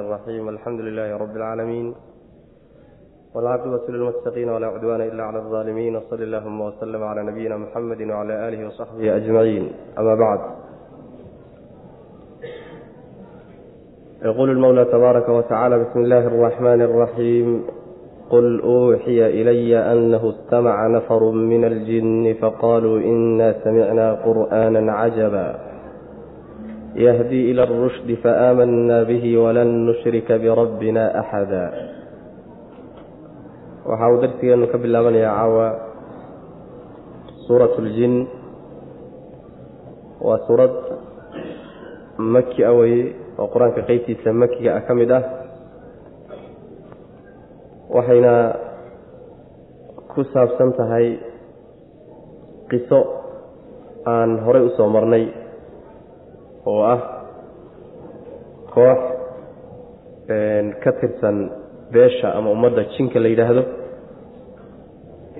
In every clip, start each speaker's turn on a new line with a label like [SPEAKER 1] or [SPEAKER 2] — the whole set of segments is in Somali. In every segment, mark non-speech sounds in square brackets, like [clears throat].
[SPEAKER 1] الرحيم الحمد لله رب العالمين والعاقبة للمتقين ولا عدوان إلا على الظالمين وصل اللهم وسلم على نبينا محمد وعلى آله وصحبه أجمعين أما بعد يقول المولى تبارك وتعالى بسم الله الرحمن الرحيم قل أوحي إلي أنه استمع نفر من الجن فقالوا إنا سمعنا قرآنا عجبا يهدي إلى الرشد فآمنا به ولن نشرك بربنا أحدا waxa uu darsigeenu ka bilaabanayaa caawa suurat اljin waa suurad maki a weye oo qur-aanka qeybtiisa makiga ah ka mid ah waxayna ku saabsan tahay qiso aan horay u soo marnay oo ah koox ka tirsan beesha ama ummadda jinka la yidhaahdo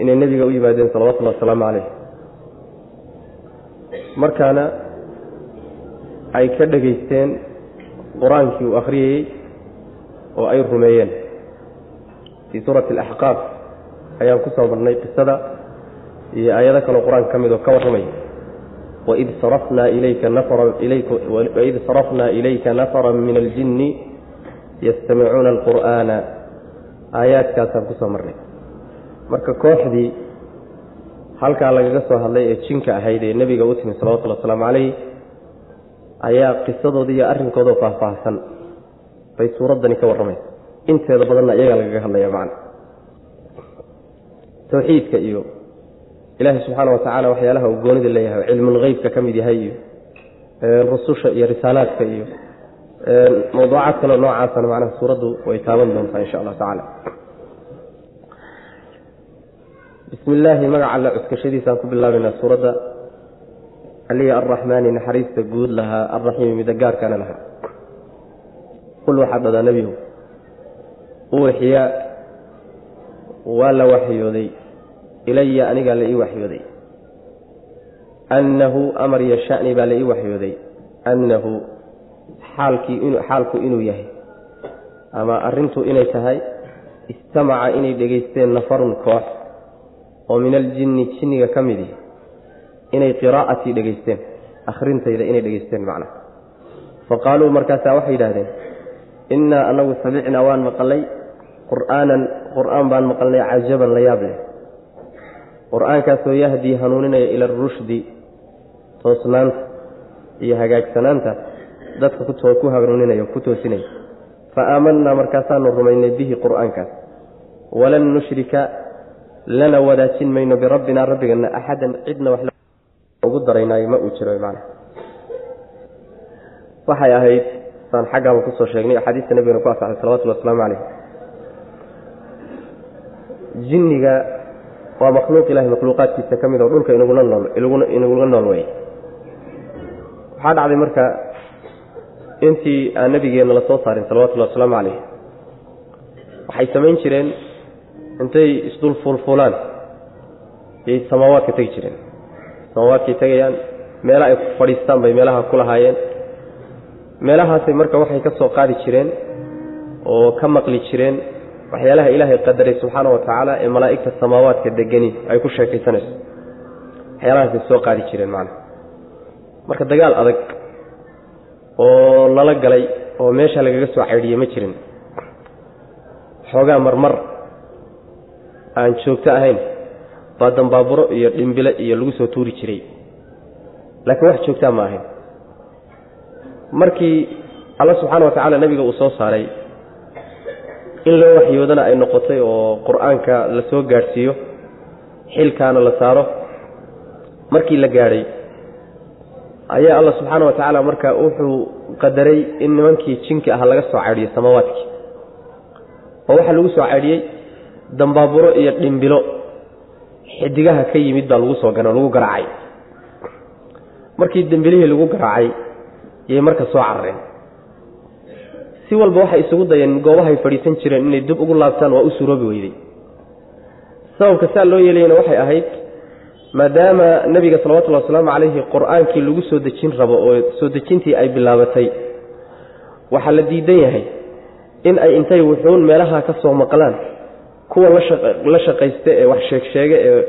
[SPEAKER 1] inay nebiga u yimaadeen salawatullahi wasalaamu caleyh markaana ay ka dhegaysteen qur'aankii uu akhriyayey oo ay rumeeyeen. Fii suurati alaxqaaf ayaan ku soo marnay qisada iyo aayado kaleo qur'aanka ka mid oo ka warramaya waid sarafnaa ilayka nawaid sarafnaa ilayka nafara min aljinni yastamicuuna alqur'aana aayaadkaasaan ku soo marnay marka kooxdii halkaa lagaga soo hadlay ee jinka ahayd ee nebiga u timi salawatullhi wasalaamu calayh ayaa qisadooda iyo arrinkooda faahfaahsan bay suuraddani ka warramaysa inteeda badanna iyagaa lagaga hadlaya macna tawxiidka iyo ilaahay subxaana watacaala waxyaalaha uu goonida leeyahay cilmulgeybka ka mid yahay iyo rususha iyo risaalaadka iyo mawduucaad kaleo noocaasana macnaha suuraddu way taaban doontaa insha allahu tacaala bismi illaahi magaca alla cuskashadiisaan ku bilaabaynaa suuradda. Aliya arraxmaani naxariista guud lahaa arraxiimi midagaarkana lahaa. Qul waxaad dhadaa nebihu uuxiya waa la waxyooday ilaya anigaa la ii waxyooday. Annahu amar iyo shani baa la ii waxyooday. Annahu xaalku inuu yahay. Ama arrintu inay tahay istamaca inay dhegaysteen nafarun koox oo min aljinni jinniga ka midi inay qiraa'atii dhegaysteen akhrintayda inay dhegaysteen macnaha fa qaaluu markaasaa waxay yidhahdeen innaa anagu samicnaa waan maqalnay. Qur'aanan qur'aan baan maqalnay cajaban la yaab leh qur'aankaasoo yahdii hanuuninaya ila arushdi toosnaanta iyo hagaagsanaanta dadka ku hanuuninaya ku toosinaya. Fa aamanaa markaasaanu rumaynay bihi qur'aankaas. Walan nushrika lana wadaajin mayno birabbina rabbigana axadan cidna wax ugu daraynaayo ma uu jiro macna waxay ahayd saan xaggaaba ku soo sheegnay axaadiista nabigana ku asaxay salawatullhi wasalaamu caleyh jinniga waa makhluuq ilahay makhluuqaadkiisa ka mid oo dhulka inagula nool inagula nool wey waxaa dhacday marka intii aan nabigeenna la soo saarin salawatullahi wasalaamu caleyh waxay samayn jireen intay isdul fuulfuulaan yay samaawaadka tegi jireen. Samaawaadkay tegayaan meela ay fadhiistaan bay meelaha ku lahaayeen. Meelahaasay marka waxay ka soo qaadi jireen oo ka maqli jireen waxyaalaha ilaahay qadaray subxaana wa tacaala ee malaa'igta samaawaadka degani ay ku sheekaysanayso. Waxyaalahaasay soo qaadi jireen macnaha marka dagaal adag oo lala galay oo meesha lagaga soo caydhiyey ma jirin. Xoogaa marmar aan joogto ahayn baa dambaaburo iyo dhimbile iyo lagu soo tuuri jiray. Laakiin wax joogtaa ma ahayn. Markii alla subxaana wa tacaala nebiga uu soo saaray in loo waxyoodana ay noqotay oo qur'aanka la soo gaadhsiiyo xilkaana la saaro markii la gaadhay ayaa alla subxaana wa tacaala marka wuxuu qadaray in nimankii jinka ah laga soo caydhiyo samaawaadkii. Oo waxaa lagu soo caydhiyey dambaaburo iyo dhimbilo. Xidigaha ka yimid baa lagu soo gano lagu garaacay. Markii dembilihii lagu garaacay yay marka soo carareen si walba waxay isugu dayeen goobahay fadhiisan jireen inay dib ugu laabtaan waa u suroobi weyday. Sababka saa loo yeelayana waxay ahayd maadaama nebiga salawatullhi wasalaamu calayhi qur'aankii lagu soo dejin rabo oo soo dejintii ay bilaabatay waxaa la diidan yahay in ay intay wuxuun meelaha ka soo maqlaan kuwa la shaqaysta ee wax sheegsheege ee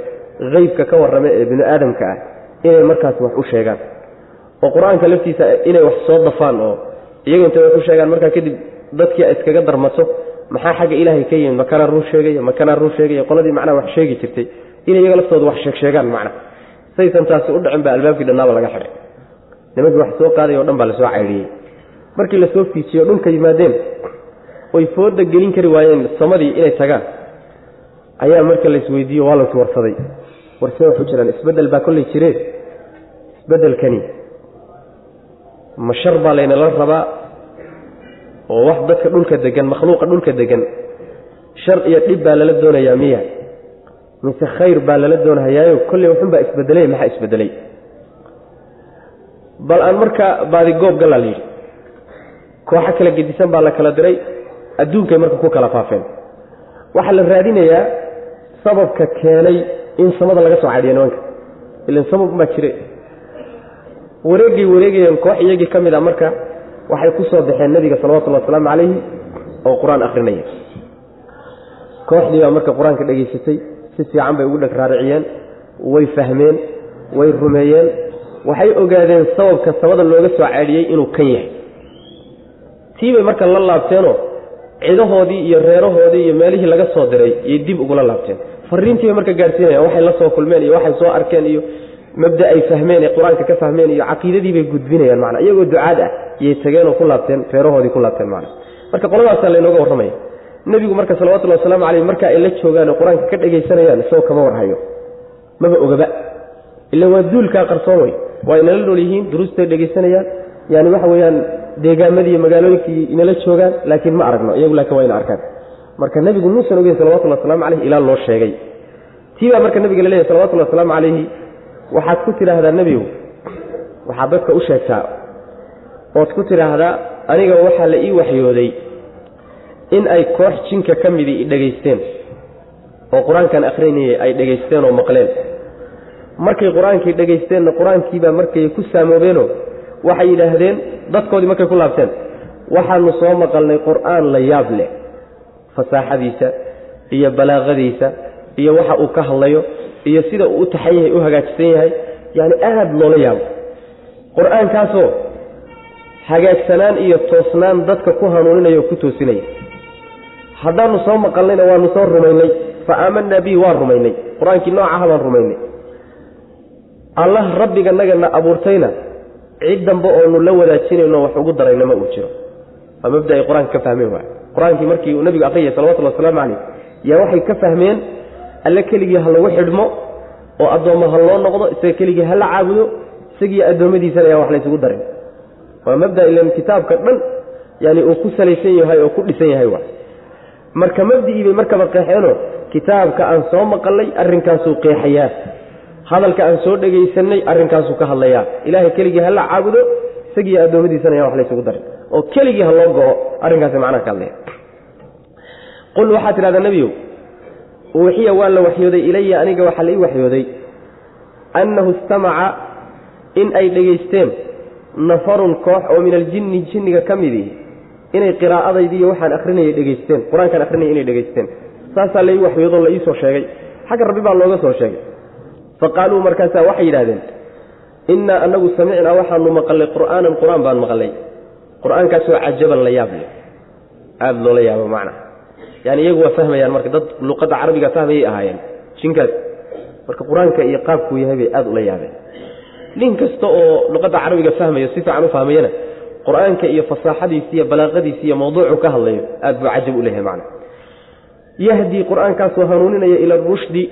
[SPEAKER 1] qeybka ka warrama ee bini aadamka ah inay markaas wax u sheegaan. Oo qur'aanka laftiisa inay wax soo dafaan oo iyagu intay wax u sheegaan markaa kadib dadkii iskaga darmato maxaa xagga ilaahay ka yimid? Makanaa run sheegaya makanaa run sheegaya qoladii macnaha wax sheegi jirtay. Inay iyaga laftooda wax sheegsheegaan macna saysan taasi u dhicin baa albaabkii dhannaaba laga xidhay nimankii wax soo qaaday o dhan baa la soo caydhiyey markii la soo fiijiyo dhulka yimaadeen oy fooda gelin kari waayeen samadii inay tagaan. Ayaa marka laisweydiiyo waa las warsaday. Warsee waxu jiraan isbeddel baa kollay jireen. Isbeddelkani ma shar baa laynala rabaa oo wax dadka dhulka degan makhluuqa dhulka degan shar iyo dhib baa lala doonayaa miya. Mise khayr baa lala doonahayaayo kolley waxunbaa isbedelay maxaa isbedelay? Bal aan markaa baadigoob gallaa la yidhi kooxo kala gedisan baa la kala diray adduunkay marka ku kala faafeen. Waxaa la raadinayaa sababka keenay in samada laga soo cadhiyo nimanka. Ilan sabab baa jire wareegay wareegayeen koox iyagii ka mid a marka waxay ku soo baxeen nebiga salawatullhi wasalaamu calayhi oo qur'aan akhrinaya. Kooxdii baa marka qur'aanka dhegaysatay si fiican bay ugu dheg raariciyeen way fahmeen way rumeeyeen waxay ogaadeen sababka samada looga soo caadhiyey inuu kan yahay. Tii bay marka la laabteenoo cidahoodii iyo reerahoodii iyo meelihii laga soo diray iyay dib ugula laabteen. Fariintii bay marka gaadhsiinayaan waxay la soo kulmeen iyo waxay soo arkeen iyo mabda ay fahmeen ee qur'aanka ka fahmeen iyo caqiidadii bay gudbinayaan macna iyagoo ducaad ah iyay tageenoo ku laabteen reerahoodii ku laabteen macna. Marka qoladaasaa laynooga warramaya nebigu marka salawatullhi wasalaamu caleyh marka ay la joogaan oo qur'aanka ka dhegaysanayaan isagoo kama warhayo. Maba ogaba. Ila waa duulkaa qarsoon wey waa inala nool yihiin duruustay dhegaysanayaan. Yani waxa weeyaan deegaamadii magaalooyinkii inala joogaan laakiin ma aragno iyagu laakiin waa ina arkaan. Marka nebigu muusan ogeyn salawatullhi wasalaamu caleyh ilaa loo sheegay. Tii marka nebiga laleeyahy salawatullhi wasalaamu calayhi waxaad ku tidhaahdaa nebigu waxaad dadka u sheegtaa ood ku tidhaahdaa aniga waxaa la ii waxyooday in ay koox jinka ka midii dhegaysteen oo qur'aankan akhrinayay ay dhegaysteen oo maqleen. Markay qur'aankii dhegaysteenna qur'aankiibaa markay ku saamoobeenoo waxay yidhaahdeen dadkoodii markay ku laabteen waxaanu soo maqalnay qur'aan la yaab leh fasaaxadiisa iyo balaaqadiisa iyo waxa uu ka hadlayo iyo sida uu u taxan yahay u hagaajisan yahay yaani aada loola yaabo. Qur'aankaasoo hagaagsanaan iyo toosnaan dadka ku hanuuninaya ku toosinaya haddaanu soo maqalnayna waanu soo rumaynay. Fa aamanaa bihi waan rumaynay. Qur'aankii noocaha baan rumaynay. Allah rabbiganagana abuurtayna cid dambe oonu la wadaajinayno wax ugu darayna ma uu jiro. Waa mabda ay qur'aanka ka fahmeen waay. Qur'aankii markii uu nabigu aqriyay salawatullhi wasalaamu calayh yaa waxay ka fahmeen alle keligii ha lagu xidhmo oo addoommo ha loo noqdo isaga keligii ha la caabudo isagiiyo addoommadiisana ayaan wax laysugu darin. Waa mabda ilan kitaabka dhan yani uu ku salaysan yahay oo ku dhisan yahay waay marka mabdicii bay markaba qeexeenoo kitaabka aan soo maqalnay arrinkaasuu qeexayaa. Hadalka aan soo dhegaysanay arrinkaasuu ka hadlayaa. Ilaahay keligii ha la caabudo isagiiyo addoommadiisana ayaan wax laysugu darin. Oo keligii ha loo go-o arrinkaasi macnaha ka hadlaya. Qul waxaad tidhahdaa nebiyow uuxiya waa la waxyooday ilaya aniga waxaa la ii waxyooday. Annahu istamaca in ay dhegaysteen nafarun koox oo min aljinni jinniga ka midii inay qiraa'adaydiiyo waxaan akhrinayay dhegaysteen qur'aankaan akhrinayay inay dhegaysteen. Saasaa la ii waxyoodoo la ii soo sheegay. Xagga rabbi baa looga soo sheegay. Fa qaaluu markaasaa waxay yidhahdeen innaa annagu samicnaa waxaanu maqalnay qur'aanan qur'aan baan maqalnay. Qur'aankaasoo cajaban la yaab leh. Aada loola yaabo macna yani iyagu waa fahmayaan marka dad luqadda carabiga fahmayay ahaayeen. Jinkaas marka qur'aanka iyo qaabkuu yahay bay aada ula yaabeen. Nin kasta oo luqadda carabiga fahmayo si fiican u fahmayana qur'aanka iyo fasaaxadiisi iyo balaaqadiisi iyo mawduucu ka hadlayo aad buu cajab u leeyahay macna. Yahdii qur'aankaasoo hanuuninaya ila rushdi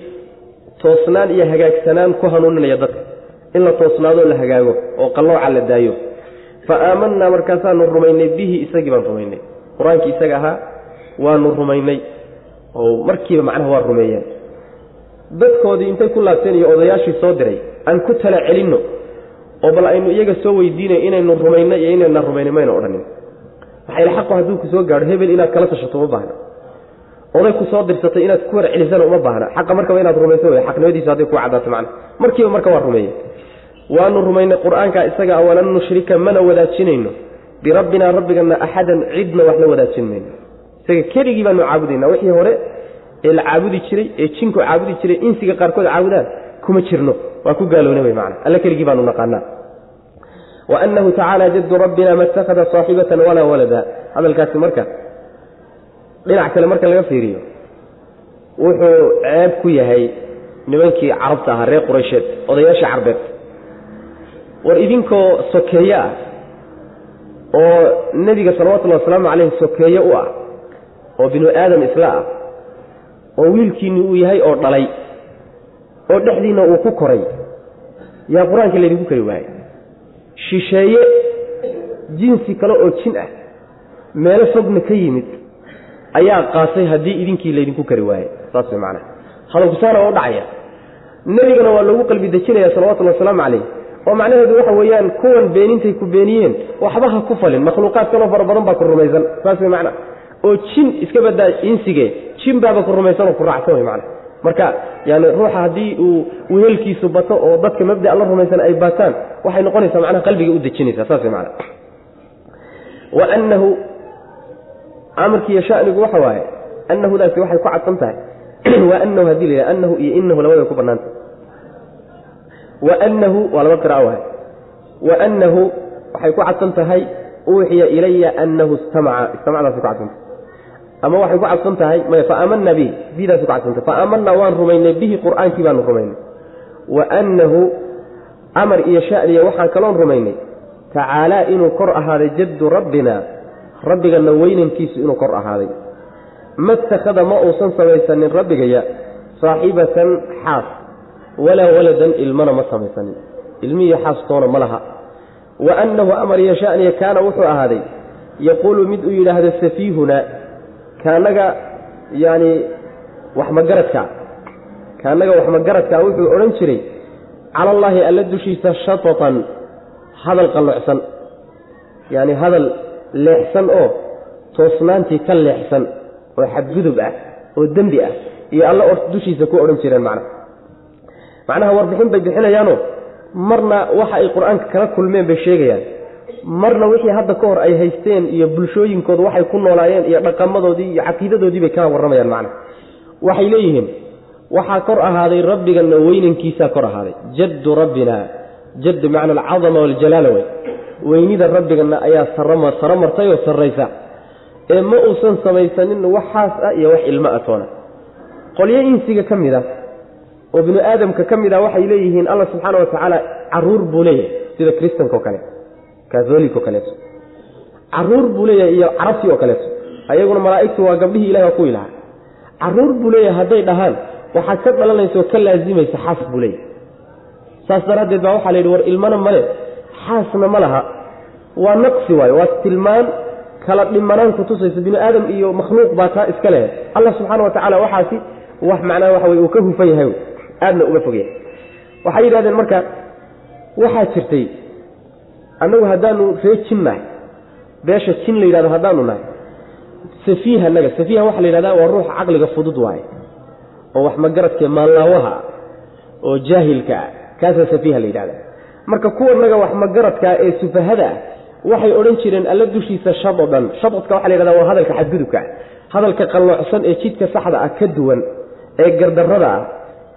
[SPEAKER 1] toosnaan iyo hagaagsanaan ku hanuuninaya dadka. In la toosnaadoo la hagaago oo qallooca la daayo. Fa aamanaa markaasaanu rumaynay bihi isagii baan rumaynay. Qur'aankii isaga ahaa waanu rumaynay oo markiiba macnaha waa rumeeyeen. Dadkoodii intay ku laabteen iyo odayaashii soo diray aan ku tala celinno oo bal aynu iyaga soo weydiinay inaynu rumayno iyo inayna rumayna mayna odhanin. Maxaa yidhi xaqu hadduu ku gaadho? Hebel inaad kala tashato uma baahna. Oday ku dirsatay inaad ku warcelisana uma baahna. Xaqa markaba inaad rumayso wey xaqnimadiisu hadday ku caddaato macna. Markiiba marka waa rumeeye waanu rumaynay qur'aanka isaga a walan nushrika mana wadaajinayno? Birabbinaa rabbigana axadan cidna wax la wadaajin mayno isaga keligii baanu caabudayna wixii hore ee la caabudi jiray ee jinku caabudi jiray insiga qaarkood caabudaan kuma jirno. Waa ku gaaloona wey macana alle keligii baanu naqaanaa. Waanahu tacaala jaddu rabbina ma ittakhada saaxibatan walaa walada. Hadalkaasi marka dhinac kale marka laga fiiriyo wuxuu ceeb ku yahay nimankii carabta ahaa reer quraysheed odayaashii carbeed. War idinkoo sokeeye ah oo nebiga salawatullahi wasalaamu caleyhi sokeeye u ah oo binu aadam isla ah oo wiilkiinni uu yahay oo dhalay oo dhexdiinna uu ku koray yaa qur'aankii laydinku kari waayay shisheeye jinsi kale oo jin ah meelo fogna ka yimid ayaa qaatay haddii idinkii laydinku kari waayey. Saas way macnaha hadalku saana u dhacaya nebigana waa loogu qalbi dejinaya salawatullahi wasalaamu calayh. Oo macnaheedu waxa weeyaan kuwan beenintay ku beeniyeen waxba ha ku falin makhluuqaad kaloo fara badan baa ku rumaysan. Saas way macnaha oo jin iska badaa insige jin baaba ku rumaysan oo ku raacsan way macnaha. Marka yani ruuxa haddii uu wehelkiisu bato oo dadka mabda la rumaysan ay baataan waxay noqonaysaa macnaha qalbiga u dejinaysa saas way macnaha. Waanahu amarkiiyo shanigu waxa waaye anahudaasi waxay ku cadsan tahay. Waanahu haddii la yidhaha anahu iyo inahu labada ku bannaanta waanahu waa laba qira'a waay. Waanahu waxay ku cadsan tahay uuxiya ilaya anahu istamaca. Istamacdaasay ku cadsan tahay ama waxay ku cadsan tahay maya faaamanaa bihi bidaasay ku cadsan tahay. Faaamanaa waan rumaynay bihi qur'aankii baanu rumaynay. Waanahu amar iyo shaniya waxaan kaloon rumaynay. Tacaalaa inuu kor ahaaday jaddu rabbina rabbigana weynankiisu inuu kor ahaaday. Ma ittakhada ma uusan samaysanin rabbigaya saaxibatan xaas walaa waladan ilmana ma samaysanin. Ilmihiyo xaastoona ma laha. Wa annahu amar iyo shaniya kaana wuxuu ahaaday yaquulu mid uu yidhaahdo safiihuna kaanaga yaani waxmagaradka kaanaga waxmagaradkaa wuxuu odhan jiray cala allaahi alla dushiisa shatatan hadal qalloocsan yaani hadal leexsan oo toosnaantii ka leexsan oo xadgudub ah oo dembi ah iyo alla dushiisa ku odhan jireen macnaha macnaha warbixin bay bixinayaanoo marna waxa ay qur'aanka kala kulmeen bay sheegayaan marna wixii hadda ka hor ay haysteen iyo bulshooyinkooda waxay ku noolaayeen iyo dhaqamadoodii iyo caqiidadoodii bay kala warramayaan macnaha waxay leeyihiin waxaa kor ahaaday rabbigana weynankiisaa kor ahaaday. Jaddu rabbina jadd bimacna alcadama waljalaala wey weynida rabbigana ayaa saro martay oo sarraysa. Ee ma uusan samaysanin wax xaas ah iyo wax ilmo ah toona. Qolyo insiga ka mid a oo binu aadamka ka mid a waxay leeyihiin alla subxaana wa tacaala carruur buu leeyahay sida kristanka oo kale katholic oo kaleeto. Caruur buu leeyahay iyo carabtii oo kaleeto. Ayaguna malaa'igtu waa gabdhihii ilahi waa kuwii lahaa carruur buu leeyahay hadday dhahaan waxaa ka dhalanaysa oo ka laazimaysa xaas buu leeyahay. Saas daraaddeed baa waxaa la yidhi war ilmana male xaasna ma laha. Waa naqsi waayo waa tilmaan kala dhimanaan ku tusaysa binu aadam iyo makhluuq baa taa iska leh allah subxaana wa tacaala waxaasi wax macnaha waxa weye uu ka hufan yahay aadna uga fogyahay waxay yidhahdeen marka waxaa jirtay annagu haddaanu ree jin nahay beesha jin la yidhahdo haddaanu nahay safiiha naga safiiha waxaa la yidhahdaa waa ruuxa caqliga fudud waaye oo wax magaradkee maanlaawaha ah oo jaahilka ah kaasaa safiiha la yidhahda marka kuwanaga wax magaradkaa ee sufahada ah waxay odhan jireen alla dushiisa shadadan shadadka waxa la yhahda waa hadalka xadgudubka hadalka qalloocsan ee jidka saxda ah ka duwan ee gardarrada ah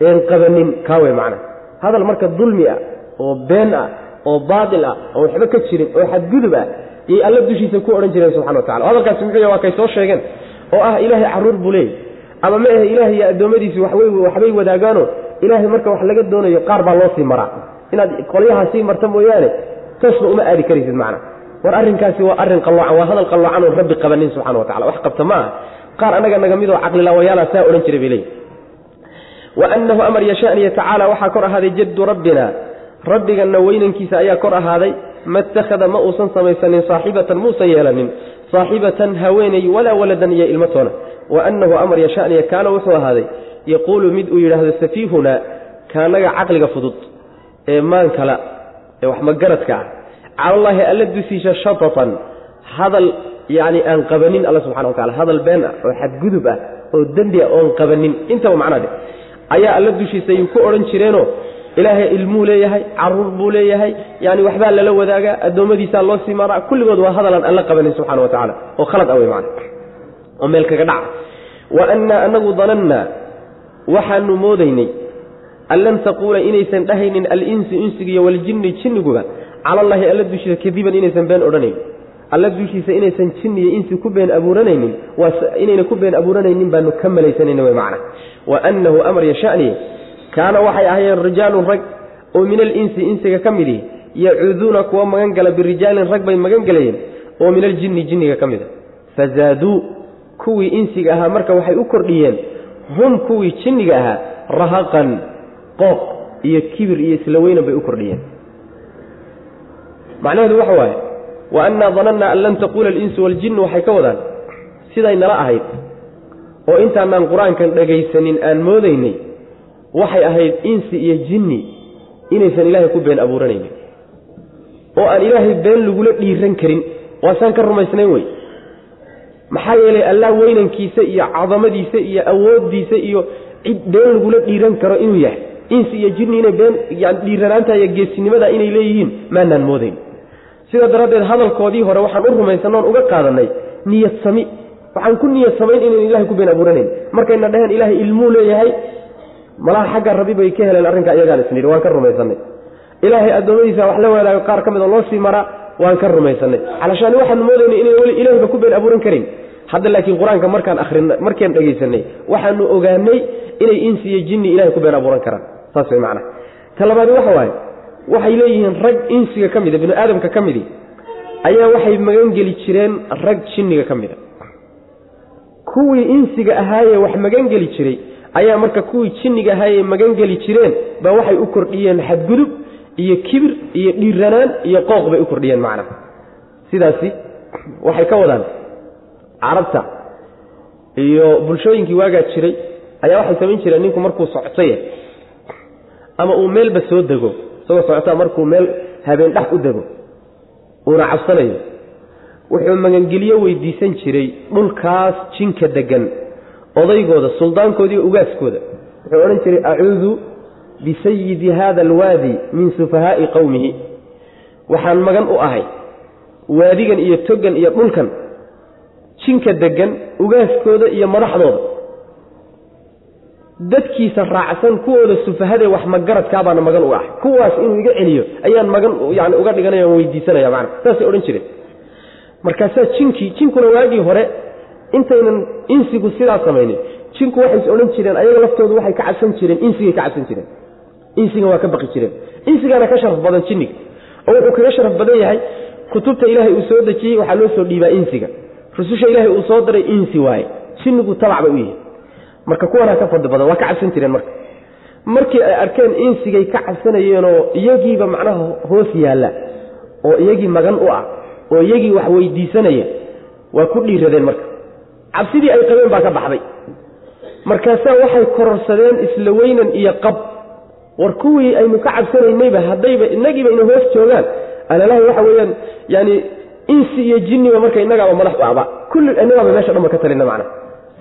[SPEAKER 1] een qabanin kaawe macna. Hadal marka dulmi ah oo been ah oo baatil ah oo waxba ka jirin oo xadgudub ah yay alla dushiisa ku odhan jireen subxana wa tacala hadalkaasi muxuu waa kay soo sheegeen oo ah ilaahay carruur buu leeyay ama ma ahe ilaahay iyo addoommadiisi waxbay wadaagaano ilaahay marka wax laga doonayo qaar baa loo sii maraa. Inaad qolyahaa sii marta mooyaane toosba uma aadi karaysid macna. War arrinkaasi waa arrin qalloocan waa hadal qalloocan oo rabbi qabanin subxana wa tacala wax qabta ma aha. Qaar annaga naga midoo caqlilaawayaala saa odhan jiray bay leeyihi waanahu amar yashaniya tacaala waxaa kor ahaaday jaddu rabbina rabbigana weynankiisa ayaa kor ahaaday ma ittakhada ma uusan samaysanin saaxibatan muusan yeelanin. Saaxibatan haweeney walaa waladan iyo ilmatoona waanahu amar yashaniya kaana wuxuu ahaaday yaquulu mid uu yidhaahdo safiihuna kaanaga caqliga fudud ee maankala ee wax magaradka ah. Calallaahi alla dusiisha shatatan hadal yacni aan qabanin alla subxana wa tacala hadal been ah oo xadgudub ah oo dembi ah oon qabanin. Intaba macnaa dheh ayaa alla dushiisa ay ku odhan jireenoo ilaahay ilmuu leeyahay carruur buu leeyahay yani waxbaa lala wadaagaa addoommadiisaa loo sii maraa kulligood waa hadalaan alla qabanin subxana wa tacala oo khalad ah wey macana oo meel kaga dhaca. Wa annaa anagu danannaa waxaanu moodaynay an lan taquula inaysan dhahaynin alinsu insigiiyo waljinni jinniguba cala allaahi alla dushiisa kadiban inaysan been odhanayn. Alla dushiisa inaysan jinniyo insi ku been abuuranaynin inayna ku been abuuranaynin baanu ka malaysanayna wey macna wa annahu amar yashaniye kaana waxay ahaayeen rijaalun rag oo min alinsi insiga ka mid ihi yacuuduuna kuwa magan gala birijaalin rag bay magan galayeen oo min aljinni jinniga ka mid a fazaaduu kuwii insiga ahaa marka waxay u kordhiyeen hum kuwii jinniga ahaa rahaqan qooq iyo kibir iyo isla weynan bay u kordhiyeen. Macnaheedu waxa waaye wa annaa danannaa an lan taquula alinsu waaljinnu waxay ka wadaan siday nala ahayd oo intaanaan qur'aankan dhagaysanin aan moodaynay waxay ahayd insi iyo jinni inaysan ilaahay ku been abuuranaynin oo aan ilaahay been lagula dhiiran karin waasaan ka rumaysnayn wey maxaa yeelay allah weynankiisa iyo cadamadiisa iyo awooddiisa iyo cid been lagula dhiiran karo inuu yahay. Insi iyo jinni inay been yani dhiiranaanta iyo geesinimada inay leeyihiin maanaan moodayn. Sidaa daraaddeed hadalkoodii hore waxaan u rumaysanoon uga qaadanay niyad sami waxaan ku niyad samayn inayn ilahay ku been abuuranayn. Markayna dhaheen ilaahay ilmuu leeyahay malaha xagga rabbi bay ka heleen arrinka iyagaan isnidhi waan ka rumaysanay ilaahay addoommadiisa wax la wadaago qaar ka mid oo loo sii maraa waan ka rumaysanay calashaani waxaanu moodaynay inay weli ilahayba ku been abuuran karin. Hadda laakiin qur'aanka markaan akrina markaan dhegaysanay waxaanu ogaanay inay insi iyo jinni ilahay ku been abuuran karaan. Saas way macnaha. Ta waxa waaye waxay leeyihiin rag insiga ka mida binu aadamka ka midi ayaa waxay magangeli jireen rag jinniga ka mida kuwii insiga ahaayee wax magangeli jiray ayaa marka kuwii jinniga ahaayee magangeli jireen baa waxay u kordhiyeen xadgudub iyo kibir iyo dhiiranaan iyo qooq bay u kordhiyeen macnaha. Sidaasi waxay ka wadaan carabta iyo bulshooyinkii waagaa jiray ayaa waxay samayn jireen ninku markuu soctay ama uu meelba soo dego isagoo socota markuu meel habeen dhex u dego uuna cabsanayo wuxuu magangelyo weydiisan jiray dhulkaas jinka deggan odaygooda suldaankoodii ugaaskooda. Wuxuu odhan jiray acuudu bisayidi hada alwaadi min sufahaa'i qowmihi waxaan magan u ahay waadigan iyo togan iyo dhulkan jinka deggan ugaaskooda iyo madaxdooda. Dadkiisa raacsan kuwooda sufahadee wax magaradkaabaana magan u ahay. Kuwaas inuu iga celiyo ayaan magan yani uga dhiganaya aan weydiisanaya macana saasay odhan jireen. Markaasaa jinkii jinkuna waagii hore intaynan insigu sidaa samaynin. Jinku waxay is odhan jireen ayaga laftoodu waxay ka cabsan jireen insigay ka cabsan jireen. Insiga waa ka baqi jireen. Insigaana ka sharaf badan jinniga oo wuxuu kaga sharaf badan yahay kutubta ilaahay uu soo dejiyey waxaa loo soo dhiibaa insiga. Rususha ilaahay uu soo diray insi waaye. Jinnigu tabac u yihi marka kuwanaa ka fadli badan waa ka cabsan jireen marka. Markii ay arkeen insigay ka cabsanayeenoo iyagiiba macnaha hoos yaalla oo iyagii magan u ah oo iyagii wax weydiisanaya waa ku dhiiradeen marka cabsidii ay qabeen baa ka baxday. Markaasaa waxay kororsadeen isla weynan iyo qab. War kuwii aynu ka cabsanaynayba haddayba inagiiba ina hoos joogaan alalahi waxa weeyaan yani insi iyo jinniba marka innagaaba madax u aba. Kulli innagaaba meesha dhanba ka talina macna.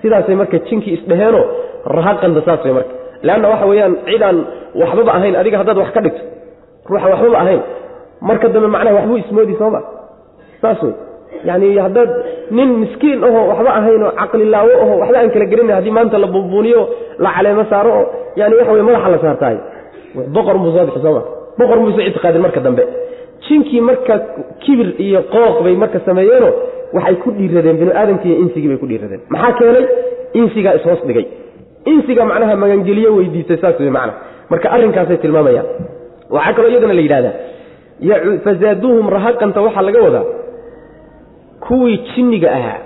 [SPEAKER 1] Sidaasay marka jinkii isdheheenoo rahaqanda saas marka. Leanna waxa weeyaan cidaan waxbaba ahayn adiga haddaad wax ka dhigto ruuxa waxbaba ahayn marka dambe macnaha waxbuu ismoodi sooma saas wey yani haddaad nin miskiin ahoo waxba ahayn oo caqlilaawo aho waxba aan kala gelina haddii maanta la buunbuuniyo la caleemo saaro oo yani waxa wey madaxa la saartaay boqor muu soo bixi sooma boqor muusa ictiqaadin marka dambe. Jinkii marka kibir iyo qooq bay marka sameeyeenoo waxay ku dhiiradeen binu aadamkii iyo insigii bay ku dhiiradeen. Maxaa keenay? Insigaa ishoos dhigay. Insiga macnaha magangeliyo weydiistay saas wey macna marka arrinkaasay tilmaamayaan. Waxaa kaloo iyadana la yidhahdaa fazaaduuhum rahaqanta waxaa laga wadaa kuwii jinniga ahaa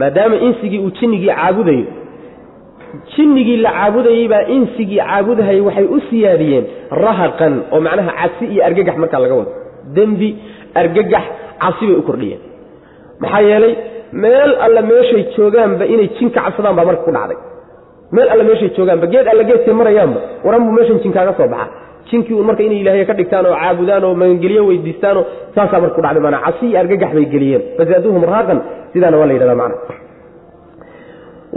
[SPEAKER 1] maadaama insigii uu jinnigii caabudayo. Jinnigii la caabudayey baa insigii caabudahayay waxay u siyaadiyeen rahaqan oo macnaha cabsi iyo argagax markaa laga wado. Dembi argagax cabsi bay u kordhiyeen. Maxaa yeelay meel alla meeshay joogaanba inay jinka cabsadaan baa marka ku dhacday. Meel alla meeshay joogaanba geed alla geedkay marayaanba waranbuu meeshan jinkaaga soo baxa jinkii uun marka inay ilaahay ka dhigtaan oo caabudaan oo magangelyo weydiistaanoo saasaa marka ku dhacday iyo argagax bay geliyeen. Fazaaduuhum rahaqan sidaana waa la yidhahda macna.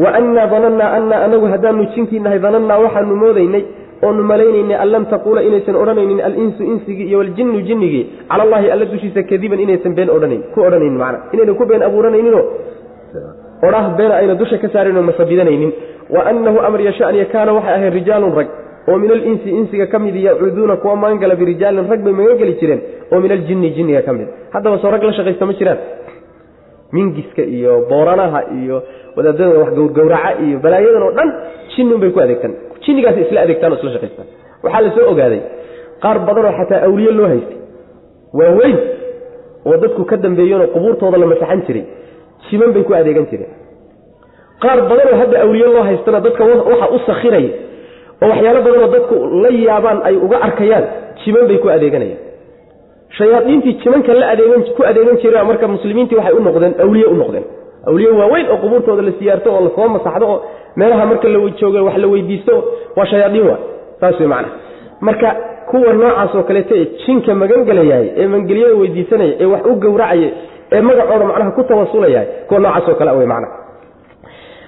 [SPEAKER 1] Wa annaa danannaa annaa anagu haddaanu jinkii danannaa waxaanu moodaynay oonu malaynaynay an lam taquula inaysan odhanaynin alinsu insigii iyo waljinnu jinnigii. Cala allahi alla dushiisa kadiban inaysan been odhanayn. Ku odhanaynin macna. Inaynan ku been abuuranayninoo odhaah beena ayna dusha ka saarayn oo masabidanaynin wa annahu amar yashaniya kaana waxay ahayn rijaalun rag oo min alinsi insiga ka mid yacuuduuna kuwa magangala birijaalin rag bay magangeli jireen oo min aljinni jinniga ka mid. Haddaba soo rag la shaqaysta ma jiraan? Mingiska iyo booranaha iyo wadaadada wax gowrgowraca iyo balaayadan oo dhan jinnin bay ku adeegtaan. Jinnigaas isla adeegtaan oo isla shaqaystaan. Waxaa la ogaaday qaar badanoo xataa awliye loo haystay. Waaweyn oo dadku ka dambeeyeenoo qubuurtooda la masaxan jiray jiman bay ku adeegan jireen. Qaar badanoo hadda awliye loo haystana dadka waxa u sakhiraya oo waxyaalo badanoo dadku la yaabaan ay uga arkayaan jiman bay ku adeeganayaan. Shayaadiintii jimanka la adeegan ku adeegan jira marka muslimiintii waxay u noqdeen awliye u noqdeen. Awliye waaweyn oo qubuurtooda la siyaarto oo la soo masaxdo oo meelaha marka la joogo wax la weydiisto waa shayaadiin wa saas wey macana marka kuwa noocaas oo kaleeta ee jinka magangelayahay ee mangelyada weydiisanaya ee wax u gowracaya ee magacooda macnaha ku tawasulayahay kuwa noocaas oo kale wey macna.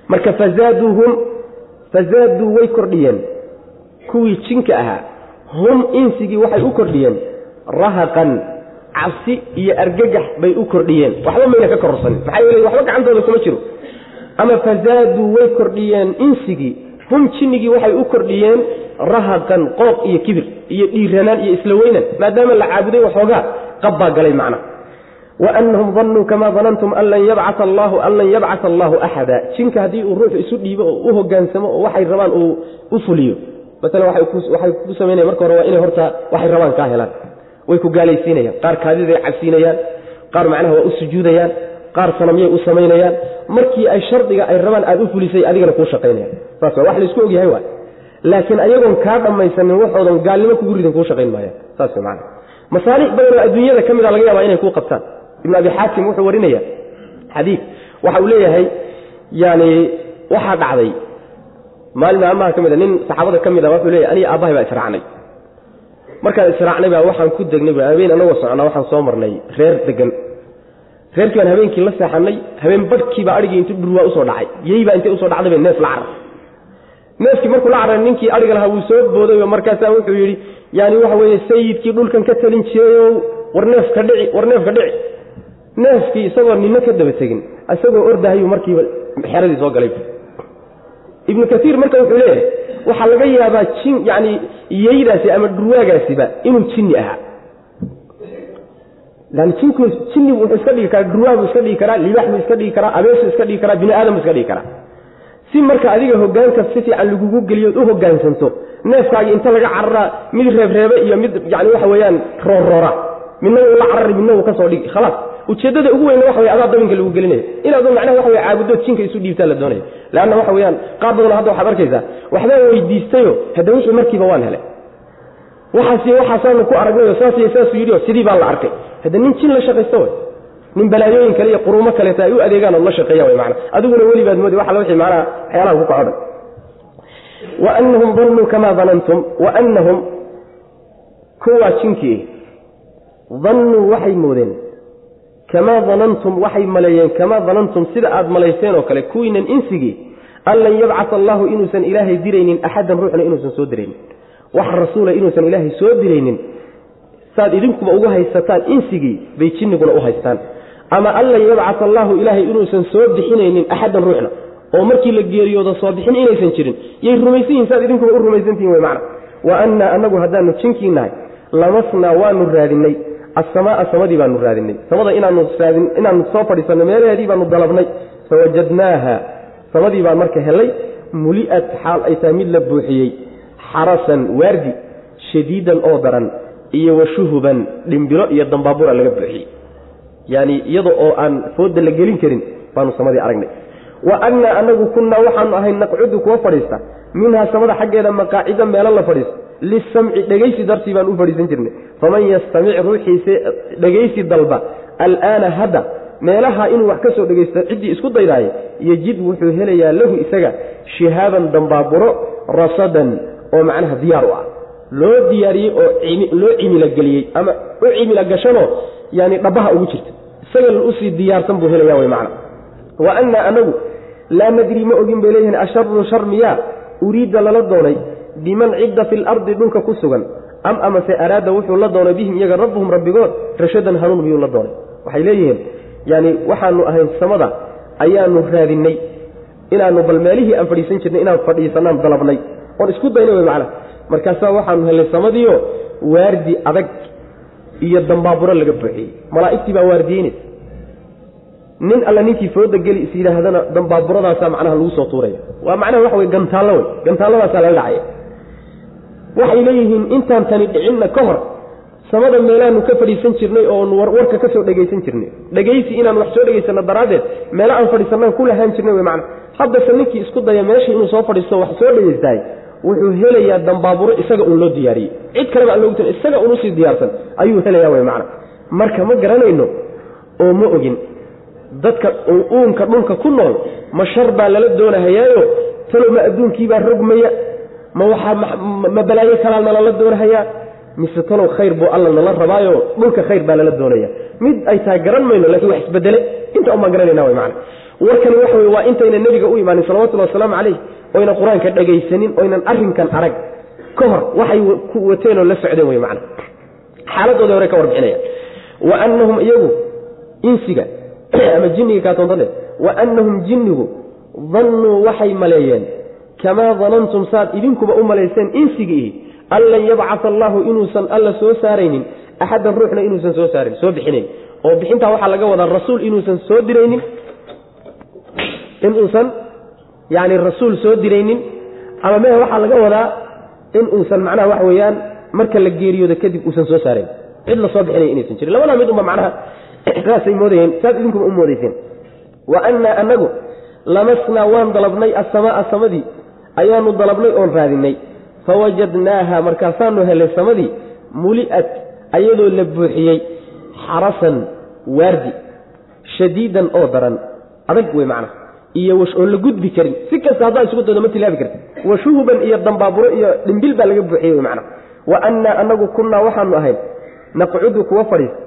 [SPEAKER 1] Marka fazaaduuhum fazaaduu way kordhiyeen kuwii jinka ahaa hum insigii waxay u kordhiyeen. Rahaqan cabsi iyo argagax bay u kordhiyeen. Waxba mayna ka kororsanin maxaa yeele waxba gacantooda kuma jiro. Ama fazaaduu way kordhiyeen insigii. Hum jinnigii waxay u kordhiyeen rahaqan qooq iyo kibir iyo dhiiranaan iyo isla weynan maadaama la caabuday waxoogaa qabbaa galay macna. Waanahum danuu kamaa danantum an lan yabcaa allahu an lan yabcaa allahu axada. Jinka haddii uu ruuxu isu dhiibo oo u hogaansamo oo waxay rabaan uu u fuliyo maalan waxay ku samaynaya marka hore waa inay horta waxay rabaan kaa helaan. Way ku gaalaysiinayaan. Qaar kaadiday cabsiinayaan qaar macnaha waa u sujuudayaan qaar sanamyay u samaynayaan markii ay shardiga ay rabaan aad u fulisay adigana kuu shaqaynayaan. Saas wax la isku ogyahay waay. Laakiin ayagoon kaa dhammaysanin waxoodan gaalnimo kugu ridin kuu shaqayn maayaan. Saas man masaalix badanoo adduunyada ka mida laga yaaba inay kuu qabtaan. Ibn abi xaakim wuxuu warinaya xadiid waxa uu leeyahay yani waxaa dhacday maalin maalmaha ka mid a nin saxaabada ka mid a wuxuu leeyahy aniga aabbahay baa israacnay markaan israacnay baa waxaan ku degnay habeen anagoo socnaa waxaan soo marnay reer degan reerkii baan habeenkii la seexanay habeen badhkiibaa adhigii intu dhurwaa u soo dhacay yeybaa intay u soo dhacday bay neef la carar neefkii markuu la caray ninkii adhiga lahaa wuu soo booday markaasaa wuxuu yidhi yani waxa weeye sayidkii dhulkan ka talin jirayow war neefka dhici war neefka dhici. Neefkii isagoo nina ka daba tegin isagoo ordahayuu markiiba xeradii soo galay ibnu kaiir marka wuxuu leeyahay waxaa laga yaabaa jin yani yeydaasi ama dhurwaagaasiba inuu jinni ahaa jinni wuxuu iska dhigi karaa dhurwaag buu iska dhigi karaa libaax buu iska dhigi karaa abeesuu iska dhigi karaa bini aadam buu iska dhigi karaa. Si marka adiga hogaanka si fiican lagugu geliyo od u hogaansanto neefkaagii inta laga cararaa mid reebreebe iyo mid yani waxa weeyaan roorroora. Midna wuu la carari midna wuu ka soo dhigi khalaas ujeeddada ugu weyna waxa wey adaa dabinka lagu gelinaya inaadu macnaha waxa wey caabudood jinka isu dhiibtaa la doonaya leanna waxa weeyaan qaar badanoo hadda waxaad arkaysaa waxbaa weydiistayo hadda wixii markiiba waan helay. Waxaas waxaasaanu ku aragnayo saas iyo saasuu yidhi oo sidii baa la arkay. Hadda nin jin la shaqaysta way nin balaayooyin kale iyo quruumo kaleeta ay u adeegaan oo la shaqeeya way macana adiguna welibaad moodi waxa la wixii macnaha waxyaalaha ku kaco dhan waanahum danuu kamaa danantum waanahum kuwaa jinkii dannuu waxay moodeen kamaa danantum waxay maleeyeen kamaa danantum sida aad malayseen oo kale kuwiinan insigii an lan yabcata allahu inuusan ilaahay diraynin axadan ruuxna inuusan soo diraynin. Wax rasuula inuusan ilaahay soo diraynin. Saad idinkuba ugu haysataan insigii bay jinniguna u haystaan. Ama an lan yabcata allaahu ilaahay inuusan soo bixinaynin axadan ruuxna oo markii la geeriyoodo soo bixin inaysan jirin yay rumaysan yihiin saad idinkuba u rumaysantihin wey macna. Wa annaa annagu haddaanu jinkii nahay lamasnaa waanu raadinay asamaaa samadii baanu raadinay samada inaanu soo fadhiisanno meelaheedii baanu dalabnay fawajadnaaha samadii baan marka helay muli'at xaal ay tahay mid la buuxiyey xarasan waardi shadiidan oo daran iyo washuhuban dhimbilo iyo dambaabura laga buuxiyey yaani iyada oo aan fooda la gelin karin baanu samadii aragnay wa annaa anagu kunnaa waxaanu ahay naqcudu kuwa fadhiista minhaa samada xaggeeda maqaacida meelo la fadhiisto lisamci dhegaysi dartii baan u fadhiisan jirnay faman yastamic ruuxiise dhegaysi dalba alaana hadda meelaha inuu wax ka soo dhegaysto ciddii isku daydaaya yejid wuxuu helayaa lahu isaga shihaaban dambaaburo rasadan oo macnaha diyaar u ah loo diyaariyey oo loo cimilogeliyey ama u cimilo gashanoo yani dhabaha ugu jirta isaga u sii diyaarsan buu helaya wy macna wa annaa anagu laa nadri ma ogin bay leeyihiin asharun shar miyaa uriidda lala doonay biman cidda fi lardi dhulka ku sugan am amase araada wuxuu la doonay bihim iyaga rabbuhum rabbigood rashadan hanuun miyuu la doonay. Waxay leeyihiin yani waxaanu ahayn samada ayaanu raadinay inaanu bal meelihii aan fadhiisan jirnay inaan fadhiisanaan dalabnay. Oon isku daynay wey macana markaasaa waxaanu hellay samadiio waardi adag iyo dambaaburo laga buuxiyey. Malaa'igtii baa waardiyeynaysa nin alla ninkii fooda geli is yidhaahdana dambaaburadaasaa macnaha lagu soo tuuraya. Waa macnaha waxa wey gantaallo wey gantaalladaasaa laga dhacaya waxay leeyihiin intaan tani dhicinna ka hor samada meelaanu ka fadhiisan jirnay oonu warka ka soo dhegaysan jirnay. Dhegaysi inaan wax soo dhegaysano daraaddeed meelo aan fadhiisanaan ku lahaan jirnay wey macana haddase ninkii isku daya meeshii inuu soo fadhiisto wax soo dhegaystahay wuxuu helayaa dambaaburo isaga uun loo diyaariyey. Cid kaleba aan loogu tal isaga uun diyaarsan ayuu helayaa wey macana marka ma garanayno oo ma ogin dadka uunka dhulka ku nool ma shar baa lala doonahayaayo talow ma adduunkiibaa rogmaya ma waxaa ma balaayo kalaa nalala doonahayaa mise talow khayr buu alla nala rabaayo dhulka khayr baa lala doonaya mid ay tahay garan mayno lakiin wax isbedele inta un garanayna wy macana warkani waxa wey waa intayna nebiga u imaanin salawatullhi wasalaamu calayh oynan qur'aanka dhegaysanin oynan arrinkan arag. Ka hor waxay wateenoo la socdeen wey macana xaaladooda hore ka warbixinaya wa annahum iyagu insiga [clears throat] ama jinniga kaatoontade wa annahum jinnigu dannuu waxay maleeyeen kamaa danantum saad idinkuba u malayseen insigiihi an lan yabcaa allaahu inuusan alla soo saaraynin axadan ruuxna inuusan soo saarin soo bixinayn oo bixintaa waxaa laga wadaa rasuul inuusan soo diraynin inuusan yani rasuul soo diraynin ama mehe waxaa laga wadaa in uusan macnaha waxa weeyaan marka la geeriyoodo kadib uusan soo saarayn. Cid la soo inaysan jirin. Labadaa mid unba macnaha [clears throat] saasay moodayeen saas idinkuba u moodayseen. Wa annaa anagu lamasnaa waan dalabnay asamaaa samadii ayaanu dalabnay oon raadinay. Fawajadnaaha markaasaanu helay samadii muli'at ayadoo la buuxiyey xarasan waardi shadiidan oo daran. Adag wey macna. Iyo oon la gudbi karin. Si kasta haddaa isugu daydo ma tilaabi karti washuhuban iyo dambaaburo iyo dhimbil baa laga buuxiyey wey macna. Wa annaa anagu kunnaa waxaanu ahayn naqcudu kuwa fadhiista